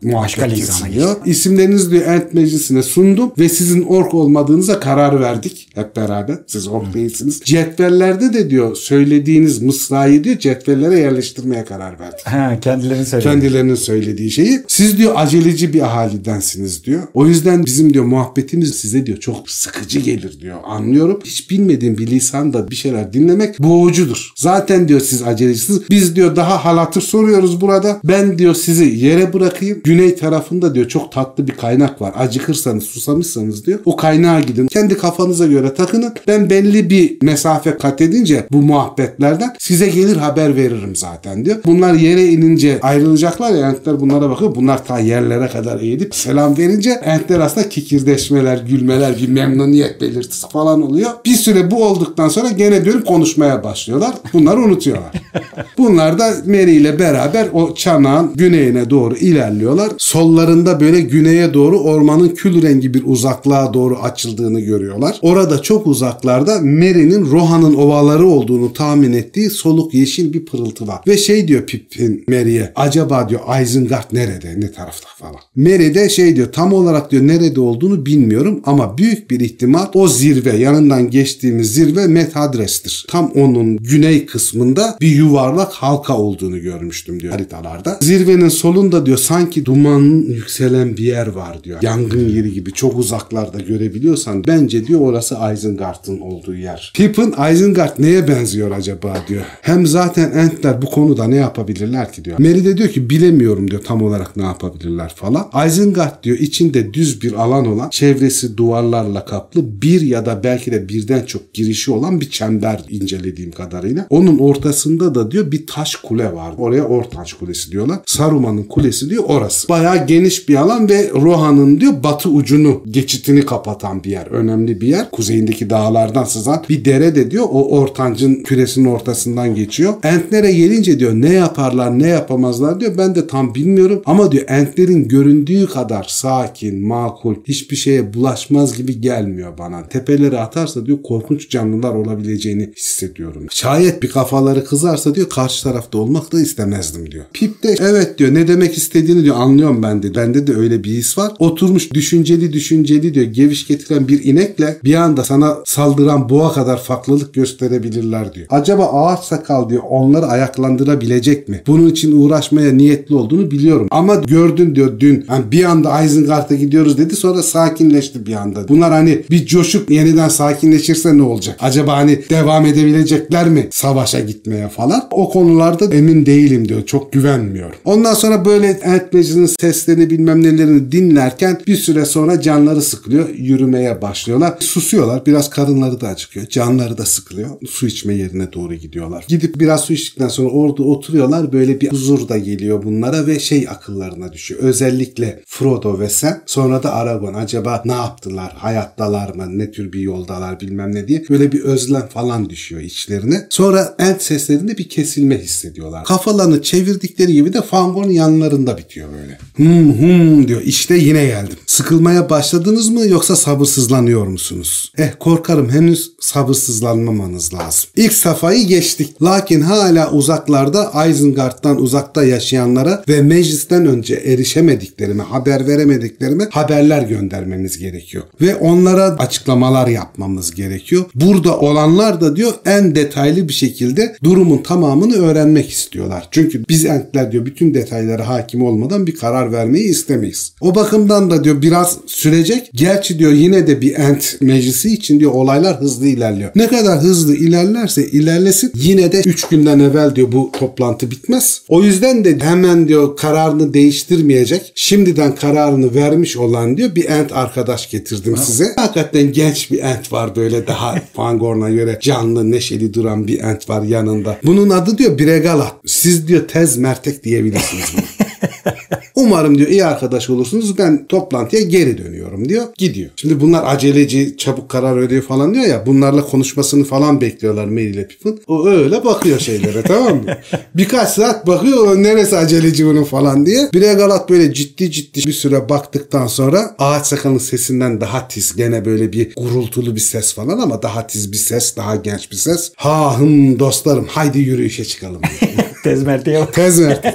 Lisana kesiliyor. İsimlerinizi diyor ent meclisine sundum ve sizin ork olmadığınıza karar verdik hep beraber. Siz ork değilsiniz. Cetvellerde de diyor söylediğiniz mısrayı diyor cetvellere yerleştirmeye karar verdik. Ha, kendilerini söylüyor. Kendilerinin söylediği şeyi. Siz diyor aceleci bir ahalidensiniz diyor. O yüzden bizim diyor muhabbetimiz size diyor çok sıkıcı gelir diyor. Anlıyorum. Hiç bilmediğim bir lisanda bir şeyler dinlemek boğucudur. Zaten diyor siz acelecisiniz. Biz diyor daha hal hatır soruyoruz burada. Ben diyor sizi yere bırakayım. Güney tarafında diyor çok tatlı bir kaynak var. Acıkırsanız susamışsanız diyor. O kaynağa gidin. Kendi kafanıza göre takının. Ben belli bir mesafe kat edince bu muhabbetlerden size gelir haber veririm zaten diyor. Bunlar yere inince ayrılacaklar ya entler bunlara bakıyor. Bunlar ta yerlere kadar eğilip selam verince entler aslında kikirdeşmeler, gülmeler, bir memnuniyet belirtisi falan oluyor. Bir süre bu olduktan sonra gene dönüp konuşmaya başlıyorlar. Bunları unutuyorlar. <laughs> Bunlar da Mary ile beraber o çanağın güneyine doğru ilerliyorlar. Sollarında böyle güneye doğru ormanın kül rengi bir uzaklığa doğru açıldığını görüyorlar. Orada çok uzaklarda Mary'nin Rohan'ın ovaları olduğunu tahmin ettiği soluk yeşil bir pırıltı var. Ve şey diyor Pippin Mary'e acaba diyor Isengard nerede ne tarafta falan. Mary de şey diyor tam olarak diyor nerede olduğunu bilmiyorum ama büyük bir ihtimal o zirve yanından geçtiğimiz zirve Methadres'tir. Tam onun güney kısmında bir yuvarlak halka olduğunu görmüştüm diyor haritalarda. Zirvenin solunda diyor sanki dumanın yükselen bir yer var diyor. Yangın yeri gibi çok uzaklarda görebiliyorsan bence diyor orası Isengard'ın olduğu yer. Pippin Isengard neye benziyor acaba diyor. Hem zaten Entler bu konuda ne yapabilirler ki diyor. Merry de diyor ki bilemiyorum diyor tam olarak ne yapabilirler falan. Isengard diyor içinde düz bir alan olan çevresi duvarlarla kaplı bir ya da belki de birden çok girişi olan bir çember incelediğim kadarıyla. Onun ortasında da diyor bir taş kule var. Oraya Ortaç Kulesi diyorlar. Saruman'ın kulesi diyor orası. Bayağı geniş bir alan ve Rohan'ın diyor batı ucunu geçitini kapatan bir yer. Önemli bir yer. Kuzeyindeki dağlardan sızan bir dere de diyor o Ortanc'ın küresinin ortasından geçiyor. Entlere gelince diyor ne yaparlar ne yapamazlar diyor. Ben de tam bilmiyorum ama diyor Entlerin göründüğü kadar sakin, makul, hiçbir şeye bulaşmaz gibi gelmiyor bana. Tepeleri atarsa diyor korkunç canlılar olabileceğini hissediyorum. Şayet bir kafaları kızarsa diyor diyor karşı tarafta olmak da istemezdim diyor. Pip de evet diyor ne demek istediğini diyor anlıyorum ben de. Bende de öyle bir his var. Oturmuş düşünceli düşünceli diyor geviş getiren bir inekle bir anda sana saldıran boğa kadar farklılık gösterebilirler diyor. Acaba ağaç sakal diyor onları ayaklandırabilecek mi? Bunun için uğraşmaya niyetli olduğunu biliyorum. Ama gördün diyor dün hani bir anda Isengard'a gidiyoruz dedi sonra sakinleşti bir anda. Bunlar hani bir coşup yeniden sakinleşirse ne olacak? Acaba hani devam edebilecekler mi savaşa gitmeye falan? O konularda emin değilim diyor. Çok güvenmiyorum. Ondan sonra böyle Ant Magic'in seslerini bilmem nelerini dinlerken bir süre sonra canları sıkılıyor. Yürümeye başlıyorlar. Susuyorlar. Biraz karınları da acıkıyor. Canları da sıkılıyor. Su içme yerine doğru gidiyorlar. Gidip biraz su içtikten sonra orada oturuyorlar. Böyle bir huzur da geliyor bunlara ve şey akıllarına düşüyor. Özellikle Frodo ve Sam sonra da Aragorn acaba ne yaptılar? Hayattalar mı? Ne tür bir yoldalar bilmem ne diye. Böyle bir özlem falan düşüyor içlerine. Sonra Ent seslerinde bir kesilme hissediyorlar. Kafalarını çevirdikleri gibi de Fangorn yanlarında bitiyor böyle. Hum hum diyor. İşte yine geldim. Sıkılmaya başladınız mı yoksa sabırsızlanıyor musunuz? Eh korkarım henüz sabırsızlanmamanız lazım. İlk safhayı geçtik. Lakin hala uzaklarda Isengard'dan uzakta yaşayanlara ve meclisten önce erişemediklerime, haber veremediklerime haberler göndermemiz gerekiyor. Ve onlara açıklamalar yapmamız gerekiyor. Burada olanlar da diyor en detaylı bir şekilde durumun tamamını öğrenmek istiyorlar. Çünkü biz entler diyor bütün detaylara hakim olmadan bir karar vermeyi istemeyiz. O bakımdan da diyor biraz sürecek. Gerçi diyor yine de bir ent meclisi için diyor olaylar hızlı ilerliyor. Ne kadar hızlı ilerlerse ilerlesin yine de 3 günden evvel diyor bu toplantı bitmez. O yüzden de hemen diyor kararını değiştirmeyecek. Şimdiden kararını vermiş olan diyor bir ent arkadaş getirdim size. Hakikaten genç bir ent var böyle daha <laughs> Fangorn'a göre canlı neşeli duran bir ent var yanında. Bunun adı diyor Bregalat. Siz diyor tez mertek diyebilirsiniz. <laughs> Umarım diyor iyi arkadaş olursunuz. Ben toplantıya geri dönüyorum diyor. Gidiyor. Şimdi bunlar aceleci, çabuk karar veriyor falan diyor ya. Bunlarla konuşmasını falan bekliyorlar Mary ile Pippin. O öyle bakıyor şeylere <laughs> tamam mı? Birkaç saat bakıyor neresi aceleci bunun falan diye. Bregalat böyle ciddi ciddi bir süre baktıktan sonra ağaç sakalın sesinden daha tiz. Gene böyle bir gurultulu bir ses falan ama daha tiz bir ses, daha genç bir ses. Ha hım dostlarım haydi yürüyüşe çıkalım diyor. <laughs> Tezmerte'ye bak. Tezmertek.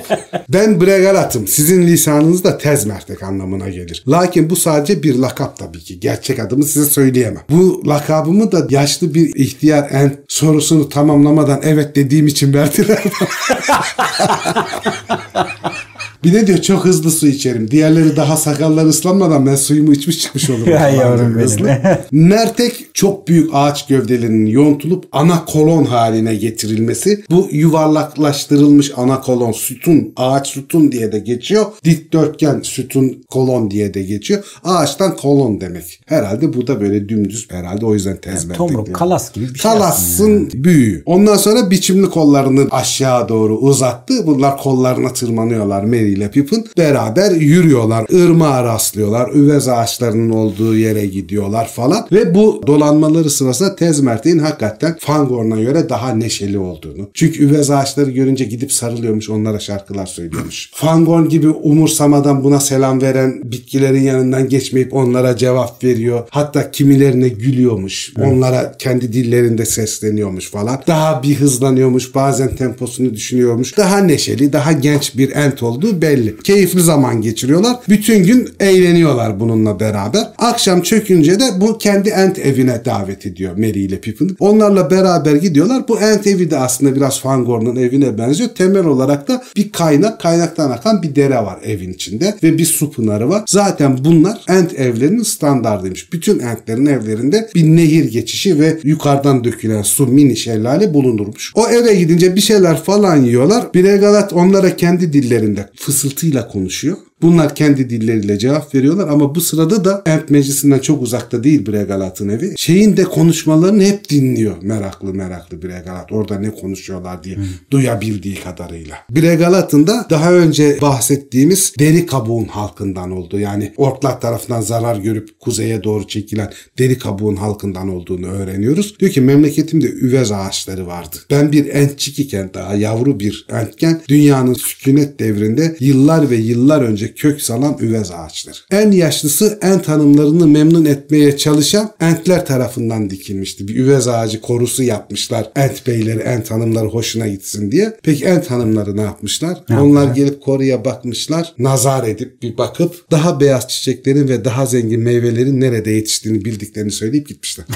Ben Bregalat'ım. Sizin lisanınızda tezmertek anlamına gelir. Lakin bu sadece bir lakap tabii ki. Gerçek adımı size söyleyemem. Bu lakabımı da yaşlı bir ihtiyar en sorusunu tamamlamadan evet dediğim için verdiler. <laughs> Bir de diyor çok hızlı su içerim. Diğerleri daha sakalları ıslanmadan ben suyumu içmiş çıkmış olurum. <laughs> Ya yavrum benim. <laughs> Mertek çok büyük ağaç gövdelerinin yontulup ana kolon haline getirilmesi. Bu yuvarlaklaştırılmış ana kolon sütun, ağaç sütun diye de geçiyor. Dikdörtgen sütun kolon diye de geçiyor. Ağaçtan kolon demek. Herhalde bu da böyle dümdüz herhalde o yüzden tez mertek Tomruk, diyor. kalas gibi bir şey Kalas'ın büyüğü. Ondan sonra biçimli kollarını aşağı doğru uzattı. Bunlar kollarına tırmanıyorlar Merry ile Pippin. Beraber yürüyorlar. Irmağa rastlıyorlar. Üvez ağaçlarının olduğu yere gidiyorlar falan. Ve bu dolanmaları sırasında Tezmertek'in hakikaten Fangorn'a göre daha neşeli olduğunu. Çünkü üvez ağaçları görünce gidip sarılıyormuş. Onlara şarkılar söylüyormuş. Fangorn gibi umursamadan buna selam veren bitkilerin yanından geçmeyip onlara cevap veriyor. Hatta kimilerine gülüyormuş. Onlara kendi dillerinde sesleniyormuş falan. Daha bir hızlanıyormuş. Bazen temposunu düşünüyormuş. Daha neşeli, daha genç bir ent olduğu belli. Keyifli zaman geçiriyorlar. Bütün gün eğleniyorlar bununla beraber. Akşam çökünce de bu kendi ent evine davet ediyor Mary ile Pippin. Onlarla beraber gidiyorlar. Bu ent evi de aslında biraz Fangorn'un evine benziyor. Temel olarak da bir kaynak, kaynaktan akan bir dere var evin içinde ve bir su pınarı var. Zaten bunlar ent evlerinin standartıymış. Bütün entlerin evlerinde bir nehir geçişi ve yukarıdan dökülen su mini şelale bulunurmuş. O eve gidince bir şeyler falan yiyorlar. Bregalat onlara kendi dillerinde fısıltıyla konuşuyor. Bunlar kendi dilleriyle cevap veriyorlar ama bu sırada da Ent Meclisi'nden çok uzakta değil Bregalat'ın evi. Şeyin de konuşmalarını hep dinliyor meraklı meraklı Bregalat. Orada ne konuşuyorlar diye duyabildiği kadarıyla. Bregalat'ın da daha önce bahsettiğimiz deri kabuğun halkından olduğu yani orklar tarafından zarar görüp kuzeye doğru çekilen deri kabuğun halkından olduğunu öğreniyoruz. Diyor ki memleketimde üvez ağaçları vardı. Ben bir entçik iken daha yavru bir entken dünyanın sükunet devrinde yıllar ve yıllar önce ve kök salan üvez ağaçlar. En yaşlısı ent hanımlarını memnun etmeye çalışan entler tarafından dikilmişti. Bir üvez ağacı korusu yapmışlar. Ent beyleri, ent hanımları hoşuna gitsin diye. Peki ent hanımları ne yapmışlar? Ne Onlar yapmışlar? gelip koruya bakmışlar. Nazar edip bir bakıp daha beyaz çiçeklerin ve daha zengin meyvelerin nerede yetiştiğini bildiklerini söyleyip gitmişler. <laughs>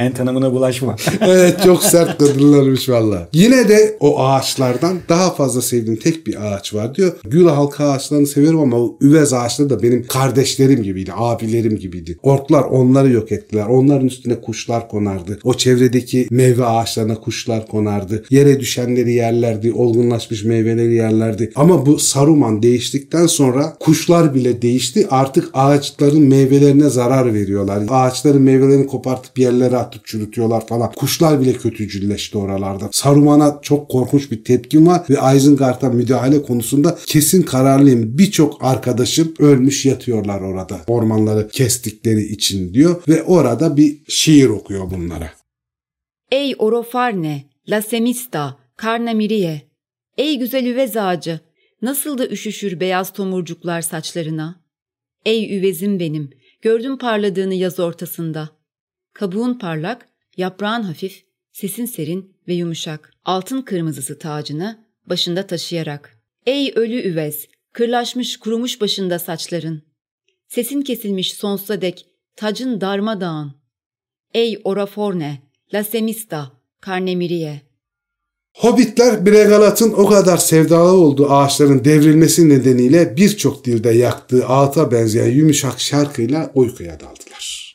En tanımına bulaşma. <laughs> evet çok sert kadınlarmış valla. Yine de o ağaçlardan daha fazla sevdiğim tek bir ağaç var diyor. Gül halka ağaçlarını seviyorum ama o üvez ağaçları da benim kardeşlerim gibiydi, abilerim gibiydi. Orklar onları yok ettiler. Onların üstüne kuşlar konardı. O çevredeki meyve ağaçlarına kuşlar konardı. Yere düşenleri yerlerdi, olgunlaşmış meyveleri yerlerdi. Ama bu Saruman değiştikten sonra kuşlar bile değişti. Artık ağaçların meyvelerine zarar veriyorlar. Ağaçların meyvelerini kopartıp yerlere atıp çürütüyorlar falan. Kuşlar bile kötücülleşti oralarda. Saruman'a çok korkunç bir tepkim var ve Isengard'a müdahale konusunda kesin kararlıyım. Birçok arkadaşım ölmüş yatıyorlar orada. Ormanları kestikleri için diyor ve orada bir şiir okuyor bunlara. Ey Orofarne, Lasemista, Karnamiriye. Ey güzel üvez ağacı, nasıl da üşüşür beyaz tomurcuklar saçlarına. Ey üvezim benim, gördüm parladığını yaz ortasında. Kabuğun parlak, yaprağın hafif, sesin serin ve yumuşak. Altın kırmızısı tacını başında taşıyarak. Ey ölü üvez, kırlaşmış kurumuş başında saçların. Sesin kesilmiş sonsuza dek, tacın darmadağın. Ey Oraforne, Lasemista, Karnemiriye. Hobbitler Bregalat'ın o kadar sevdalı olduğu ağaçların devrilmesi nedeniyle birçok dilde yaktığı ağıta benzeyen yumuşak şarkıyla uykuya daldılar.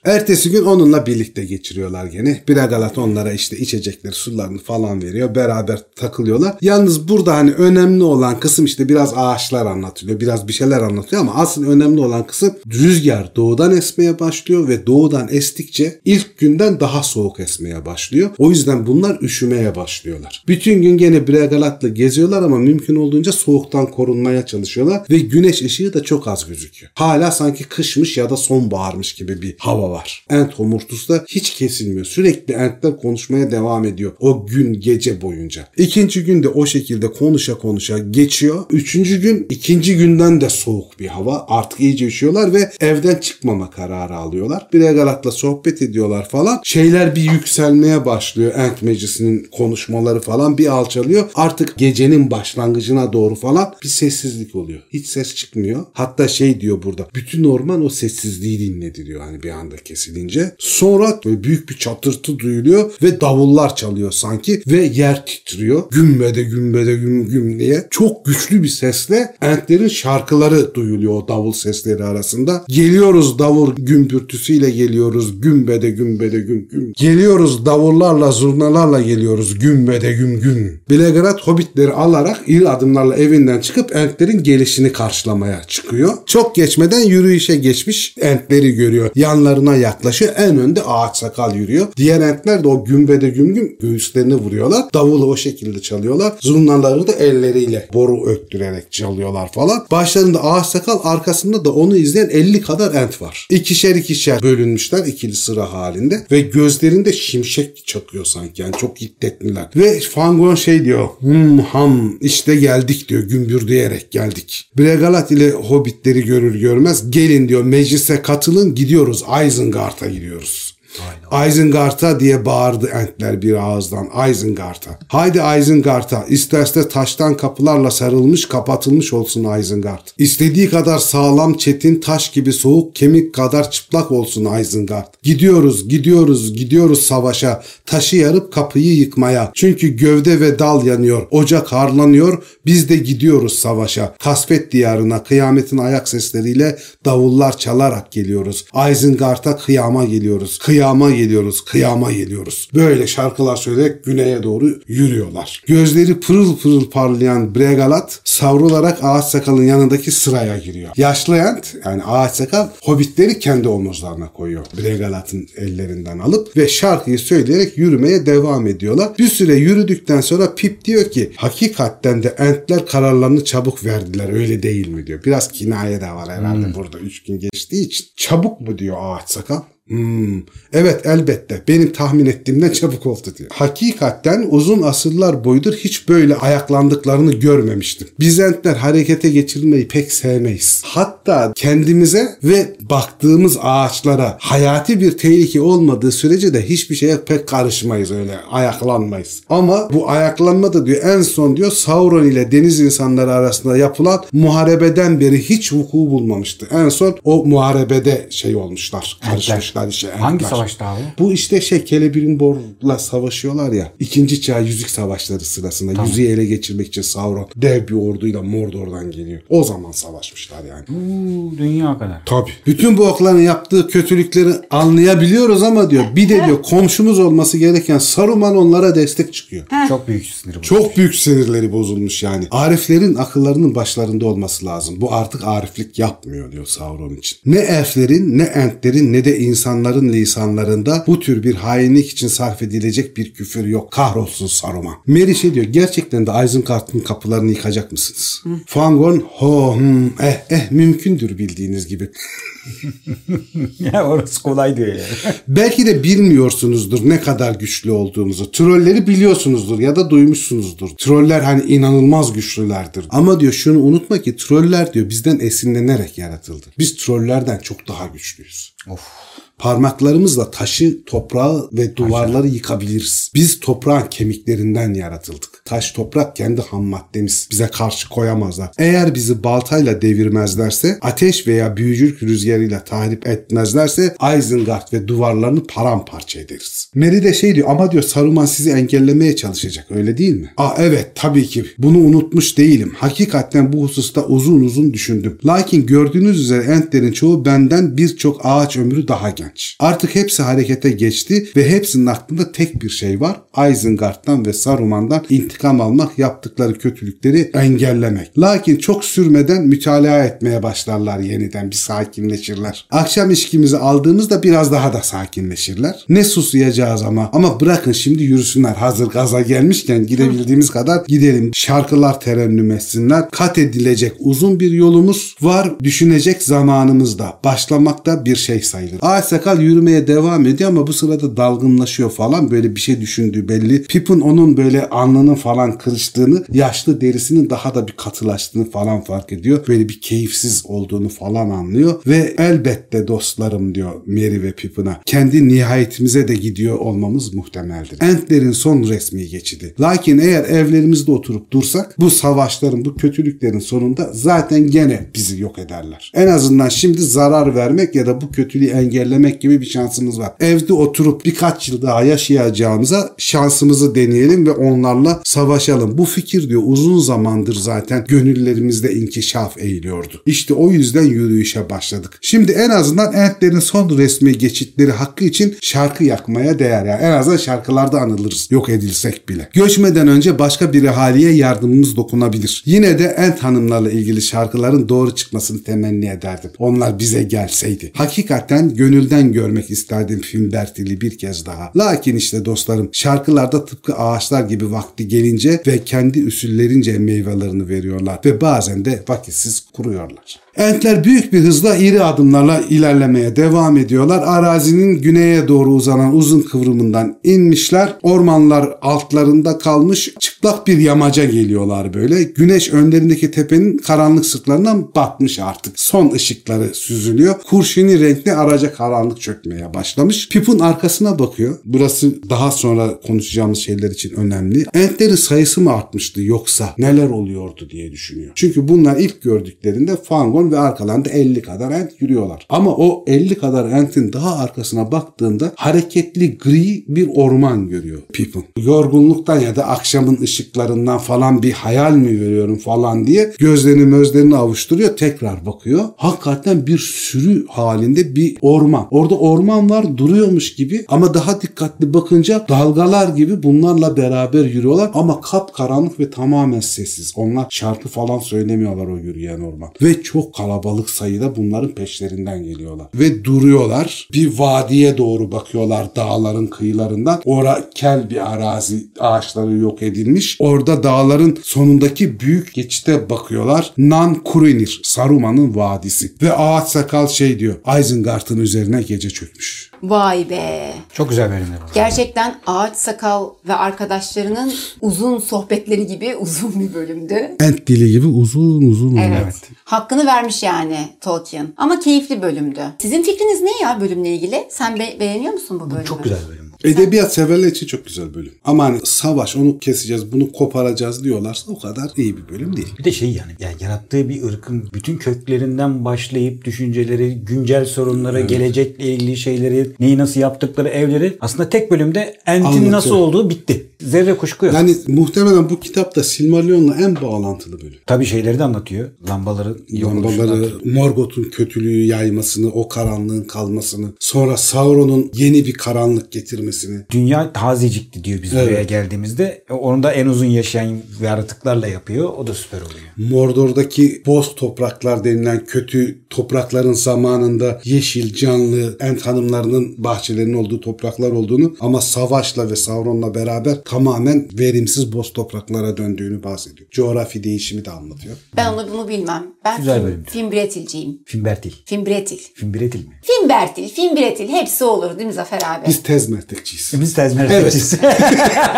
Ertesi gün onunla birlikte geçiriyorlar gene. Bregalat onlara işte içecekleri, sularını falan veriyor. Beraber takılıyorlar. Yalnız burada hani önemli olan kısım işte biraz ağaçlar anlatılıyor. Biraz bir şeyler anlatıyor ama asıl önemli olan kısım rüzgar doğudan esmeye başlıyor ve doğudan estikçe ilk günden daha soğuk esmeye başlıyor. O yüzden bunlar üşümeye başlıyorlar. Bütün gün gene Bregalat'la geziyorlar ama mümkün olduğunca soğuktan korunmaya çalışıyorlar ve güneş ışığı da çok az gözüküyor. Hala sanki kışmış ya da sonbaharmış gibi bir hava var. Ent homurtusu da hiç kesilmiyor. Sürekli entler konuşmaya devam ediyor. O gün gece boyunca. İkinci gün de o şekilde konuşa konuşa geçiyor. Üçüncü gün ikinci günden de soğuk bir hava. Artık iyice üşüyorlar ve evden çıkmama kararı alıyorlar. Bregalat'la sohbet ediyorlar falan. Şeyler bir yükselmeye başlıyor. Ent meclisinin konuşmaları falan bir alçalıyor. Artık gecenin başlangıcına doğru falan bir sessizlik oluyor. Hiç ses çıkmıyor. Hatta şey diyor burada. Bütün orman o sessizliği dinledi diyor hani bir anda kesilince. Sonra böyle büyük bir çatırtı duyuluyor ve davullar çalıyor sanki ve yer titriyor. Gümbede gümbede güm güm diye. Çok güçlü bir sesle Entlerin şarkıları duyuluyor o davul sesleri arasında. Geliyoruz davul gümbürtüsüyle geliyoruz. Gümbede gümbede güm güm. Geliyoruz davullarla zurnalarla geliyoruz. Gümbede güm güm. Belegrad hobbitleri alarak iri adımlarla evinden çıkıp Entlerin gelişini karşılamaya çıkıyor. Çok geçmeden yürüyüşe geçmiş Entleri görüyor. Yanlarına yaklaşıyor. En önde ağaç sakal yürüyor. Diğer Entler de o gümbede güm güm göğüslerini vuruyorlar. Davulu o şekilde çalıyorlar. Zurnaları da elleriyle boru öttürerek çalıyorlar falan. Başlarında ağaç sakal arkasında da onu izleyen 50 kadar ent var. İkişer ikişer bölünmüşler ikili sıra halinde ve gözlerinde şimşek çakıyor sanki yani çok hiddetliler. Ve Fangon şey diyor hum ham işte geldik diyor gümbür diyerek geldik. Bregalat ile hobbitleri görür görmez gelin diyor meclise katılın gidiyoruz Isengard'a gidiyoruz. Isengard'a diye bağırdı entler bir ağızdan. Isengard'a. Haydi Isengard'a. İsterse taştan kapılarla sarılmış kapatılmış olsun Isengard. İstediği kadar sağlam çetin taş gibi soğuk kemik kadar çıplak olsun Isengard. Gidiyoruz gidiyoruz gidiyoruz savaşa. Taşı yarıp kapıyı yıkmaya. Çünkü gövde ve dal yanıyor. Ocak harlanıyor. Biz de gidiyoruz savaşa. Kasvet diyarına kıyametin ayak sesleriyle davullar çalarak geliyoruz. Isengard'a kıyama geliyoruz. Kıyama geliyoruz. Kıyama geliyoruz. Böyle şarkılar söyleyerek güneye doğru yürüyorlar. Gözleri pırıl pırıl parlayan Bregalat savrularak ağaç sakalın yanındaki sıraya giriyor. Yaşlı Ent yani ağaç sakal hobbitleri kendi omuzlarına koyuyor. Bregalat'ın ellerinden alıp ve şarkıyı söyleyerek yürümeye devam ediyorlar. Bir süre yürüdükten sonra Pip diyor ki hakikaten de Entler kararlarını çabuk verdiler öyle değil mi diyor. Biraz kinaye de var herhalde burada üç gün geçtiği için. Çabuk mu diyor ağaç sakal. Hmm, evet elbette benim tahmin ettiğimden çabuk oldu diyor. Hakikaten uzun asırlar boyudur hiç böyle ayaklandıklarını görmemiştim. Bizentler harekete geçirmeyi pek sevmeyiz. Hatta kendimize ve baktığımız ağaçlara hayati bir tehlike olmadığı sürece de hiçbir şeye pek karışmayız öyle ayaklanmayız. Ama bu ayaklanma da diyor en son diyor Sauron ile deniz insanları arasında yapılan muharebeden beri hiç vuku bulmamıştı. En son o muharebede şey olmuşlar. Karışmışlar işte. Hangi entler. savaşta abi? Bu işte şey Celebrimbor'la savaşıyorlar ya. İkinci çağ yüzük savaşları sırasında yüzüğü ele geçirmek için Sauron dev bir orduyla Mordor'dan geliyor. O zaman savaşmışlar yani. Uuu, dünya kadar. Tabii. Bütün bu okların yaptığı kötülükleri anlayabiliyoruz ama diyor bir de diyor komşumuz olması gereken Saruman onlara destek çıkıyor. Çok büyük sinir bu. Çok büyük sinirleri bozulmuş yani. Ariflerin akıllarının başlarında olması lazım. Bu artık ariflik yapmıyor diyor Sauron için. Ne elflerin ne entlerin ne de insanların lisanlarında bu tür bir hainlik için sarf edilecek bir küfür yok. Kahrolsun Saruman. Merry şey diyor gerçekten de Isengard'ın kapılarını yıkacak mısınız? Fangorn ho hmm, eh eh mümkündür bildiğiniz gibi. <laughs> <laughs> ya orası kolay diyor ya. Belki de bilmiyorsunuzdur ne kadar güçlü olduğumuzu. Trolleri biliyorsunuzdur ya da duymuşsunuzdur. Troller hani inanılmaz güçlülerdir. Ama diyor şunu unutma ki troller diyor bizden esinlenerek yaratıldı. Biz trollerden çok daha güçlüyüz. of. Parmaklarımızla taşı, toprağı ve duvarları yıkabiliriz. Biz toprağın kemiklerinden yaratıldık. Taş toprak kendi ham maddemiz. Bize karşı koyamazlar. Eğer bizi baltayla devirmezlerse, ateş veya büyücülük rüzgarıyla tahrip etmezlerse Isengard ve duvarlarını paramparça ederiz. Merry de şey diyor ama diyor Saruman sizi engellemeye çalışacak öyle değil mi? Aa evet tabii ki. Bunu unutmuş değilim. Hakikaten bu hususta uzun uzun düşündüm. Lakin gördüğünüz üzere entlerin çoğu benden birçok ağaç ömrü daha genç. Artık hepsi harekete geçti ve hepsinin aklında tek bir şey var. Isengard'dan ve Saruman'dan intikam almak, yaptıkları kötülükleri engellemek. Lakin çok sürmeden mütalaa etmeye başlarlar yeniden. Bir sakinleşirler. Akşam içkimizi aldığımızda biraz daha da sakinleşirler. Ne susuyacağız ama. Ama bırakın şimdi yürüsünler. Hazır gaza gelmişken gidebildiğimiz kadar gidelim. Şarkılar terennüm etsinler. Kat edilecek uzun bir yolumuz var. Düşünecek zamanımız da. Başlamakta bir şey sayılır. Ağaç sakal yürümeye devam ediyor ama bu sırada dalgınlaşıyor falan. Böyle bir şey düşündüğü belli. Pippin onun böyle alnının falan kırıştığını, yaşlı derisinin daha da bir katılaştığını falan fark ediyor. Böyle bir keyifsiz olduğunu falan anlıyor. Ve elbette dostlarım diyor Merry ve Pippin'a. Kendi nihayetimize de gidiyor olmamız muhtemeldir. Entlerin son resmi geçidi. Lakin eğer evlerimizde oturup dursak bu savaşların, bu kötülüklerin sonunda zaten gene bizi yok ederler. En azından şimdi zarar vermek ya da bu kötülüğü engellemek gibi bir şansımız var. Evde oturup birkaç yıl daha yaşayacağımıza şansımızı deneyelim ve onlarla savaşalım. Bu fikir diyor uzun zamandır zaten gönüllerimizde inkişaf eğiliyordu. İşte o yüzden yürüyüşe başladık. Şimdi en azından Entlerin son resmi geçitleri hakkı için şarkı yakmaya değer. Yani en azından şarkılarda anılırız. Yok edilsek bile. Göçmeden önce başka bir ahaliye yardımımız dokunabilir. Yine de Ent hanımlarla ilgili şarkıların doğru çıkmasını temenni ederdim. Onlar bize gelseydi. Hakikaten gönülden görmek isterdim film Bertil'i bir kez daha. Lakin işte dostlarım şarkılarda tıpkı ağaçlar gibi vakti gelince ve kendi üsüllerince meyvelerini veriyorlar ve bazen de vakitsiz kuruyorlar. Entler büyük bir hızla iri adımlarla ilerlemeye devam ediyorlar. Arazinin güneye doğru uzanan uzun kıvrımından inmişler. Ormanlar altlarında kalmış çıplak bir yamaca geliyorlar böyle. Güneş önlerindeki tepenin karanlık sırtlarından batmış artık. Son ışıkları süzülüyor. Kurşuni renkli araca karanlık çökmeye başlamış. Pip'in arkasına bakıyor. Burası daha sonra konuşacağımız şeyler için önemli. Entlerin sayısı mı artmıştı yoksa neler oluyordu diye düşünüyor. Çünkü bunlar ilk gördüklerinde Fangon ve arkalarında 50 kadar ent yürüyorlar. Ama o 50 kadar entin daha arkasına baktığında hareketli gri bir orman görüyor Pippin. Yorgunluktan ya da akşamın ışıklarından falan bir hayal mi görüyorum falan diye gözlerini gözlerini avuşturuyor tekrar bakıyor. Hakikaten bir sürü halinde bir orman. Orada orman var duruyormuş gibi ama daha dikkatli bakınca dalgalar gibi bunlarla beraber yürüyorlar ama kapkaranlık ve tamamen sessiz. Onlar şarkı falan söylemiyorlar o yürüyen orman. Ve çok kalabalık sayıda bunların peşlerinden geliyorlar. Ve duruyorlar. Bir vadiye doğru bakıyorlar dağların kıyılarından. Ora kel bir arazi ağaçları yok edilmiş. Orada dağların sonundaki büyük geçite bakıyorlar. Nan Kurinir, Saruman'ın vadisi. Ve ağaç sakal şey diyor. Isengard'ın üzerine gece çökmüş. Vay be. Çok güzel bölümler var. Gerçekten Ağaç Sakal ve arkadaşlarının uzun sohbetleri gibi uzun bir bölümdü. Ent dili gibi uzun uzun. Evet. Evet. Hakkını vermiş yani Tolkien. Ama keyifli bölümdü. Sizin fikriniz ne ya bölümle ilgili? Sen be- beğeniyor musun bu bölümü? Çok güzel bölüm. Edebiyat severler için çok güzel bölüm. Ama hani savaş onu keseceğiz bunu koparacağız diyorlarsa o kadar iyi bir bölüm değil. Bir de şey yani, yani yarattığı bir ırkın bütün köklerinden başlayıp düşünceleri, güncel sorunlara, gelecekle ilgili şeyleri, neyi nasıl yaptıkları evleri aslında tek bölümde Ent'in Anlatıyor. nasıl olduğu bitti. Zerre kuşku yok. Yani muhtemelen bu kitapta Silmarillion'la en bağlantılı bölüm. Tabii şeyleri de anlatıyor. Lambaları Lambaları. Morgoth'un kötülüğü yaymasını, o karanlığın kalmasını, sonra Sauron'un yeni bir karanlık getirmesini. Dünya tazecikti diyor biz Evet. buraya geldiğimizde. Onu da en uzun yaşayan yaratıklarla yapıyor. O da süper oluyor. Mordor'daki boz topraklar denilen kötü toprakların zamanında yeşil, canlı, Ent hanımlarının bahçelerinin olduğu topraklar olduğunu ama savaşla ve Sauron'la beraber tamamen verimsiz boz topraklara döndüğünü bahsediyor. Coğrafi değişimi de anlatıyor. Ben onu bunu bilmem. Ben Güzel film. Fimbretilciyim. Fimbretil. Fimbretil. Fimbretil mi? Fimbertil, Fimbretil hepsi olur değil mi Zafer abi? Biz tez mertekçiyiz. Biz tezmer Evet. <laughs>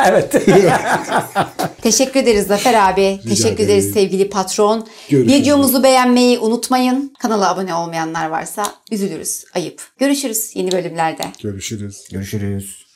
evet. <laughs> Teşekkür ederiz Zafer abi. Teşekkür ederim. ederiz sevgili patron. Görüşürüz. Videomuzu beğenmeyi unutmayın. Kanala abone olmayanlar varsa üzülürüz. Ayıp. Görüşürüz yeni bölümlerde. Görüşürüz. Görüşürüz.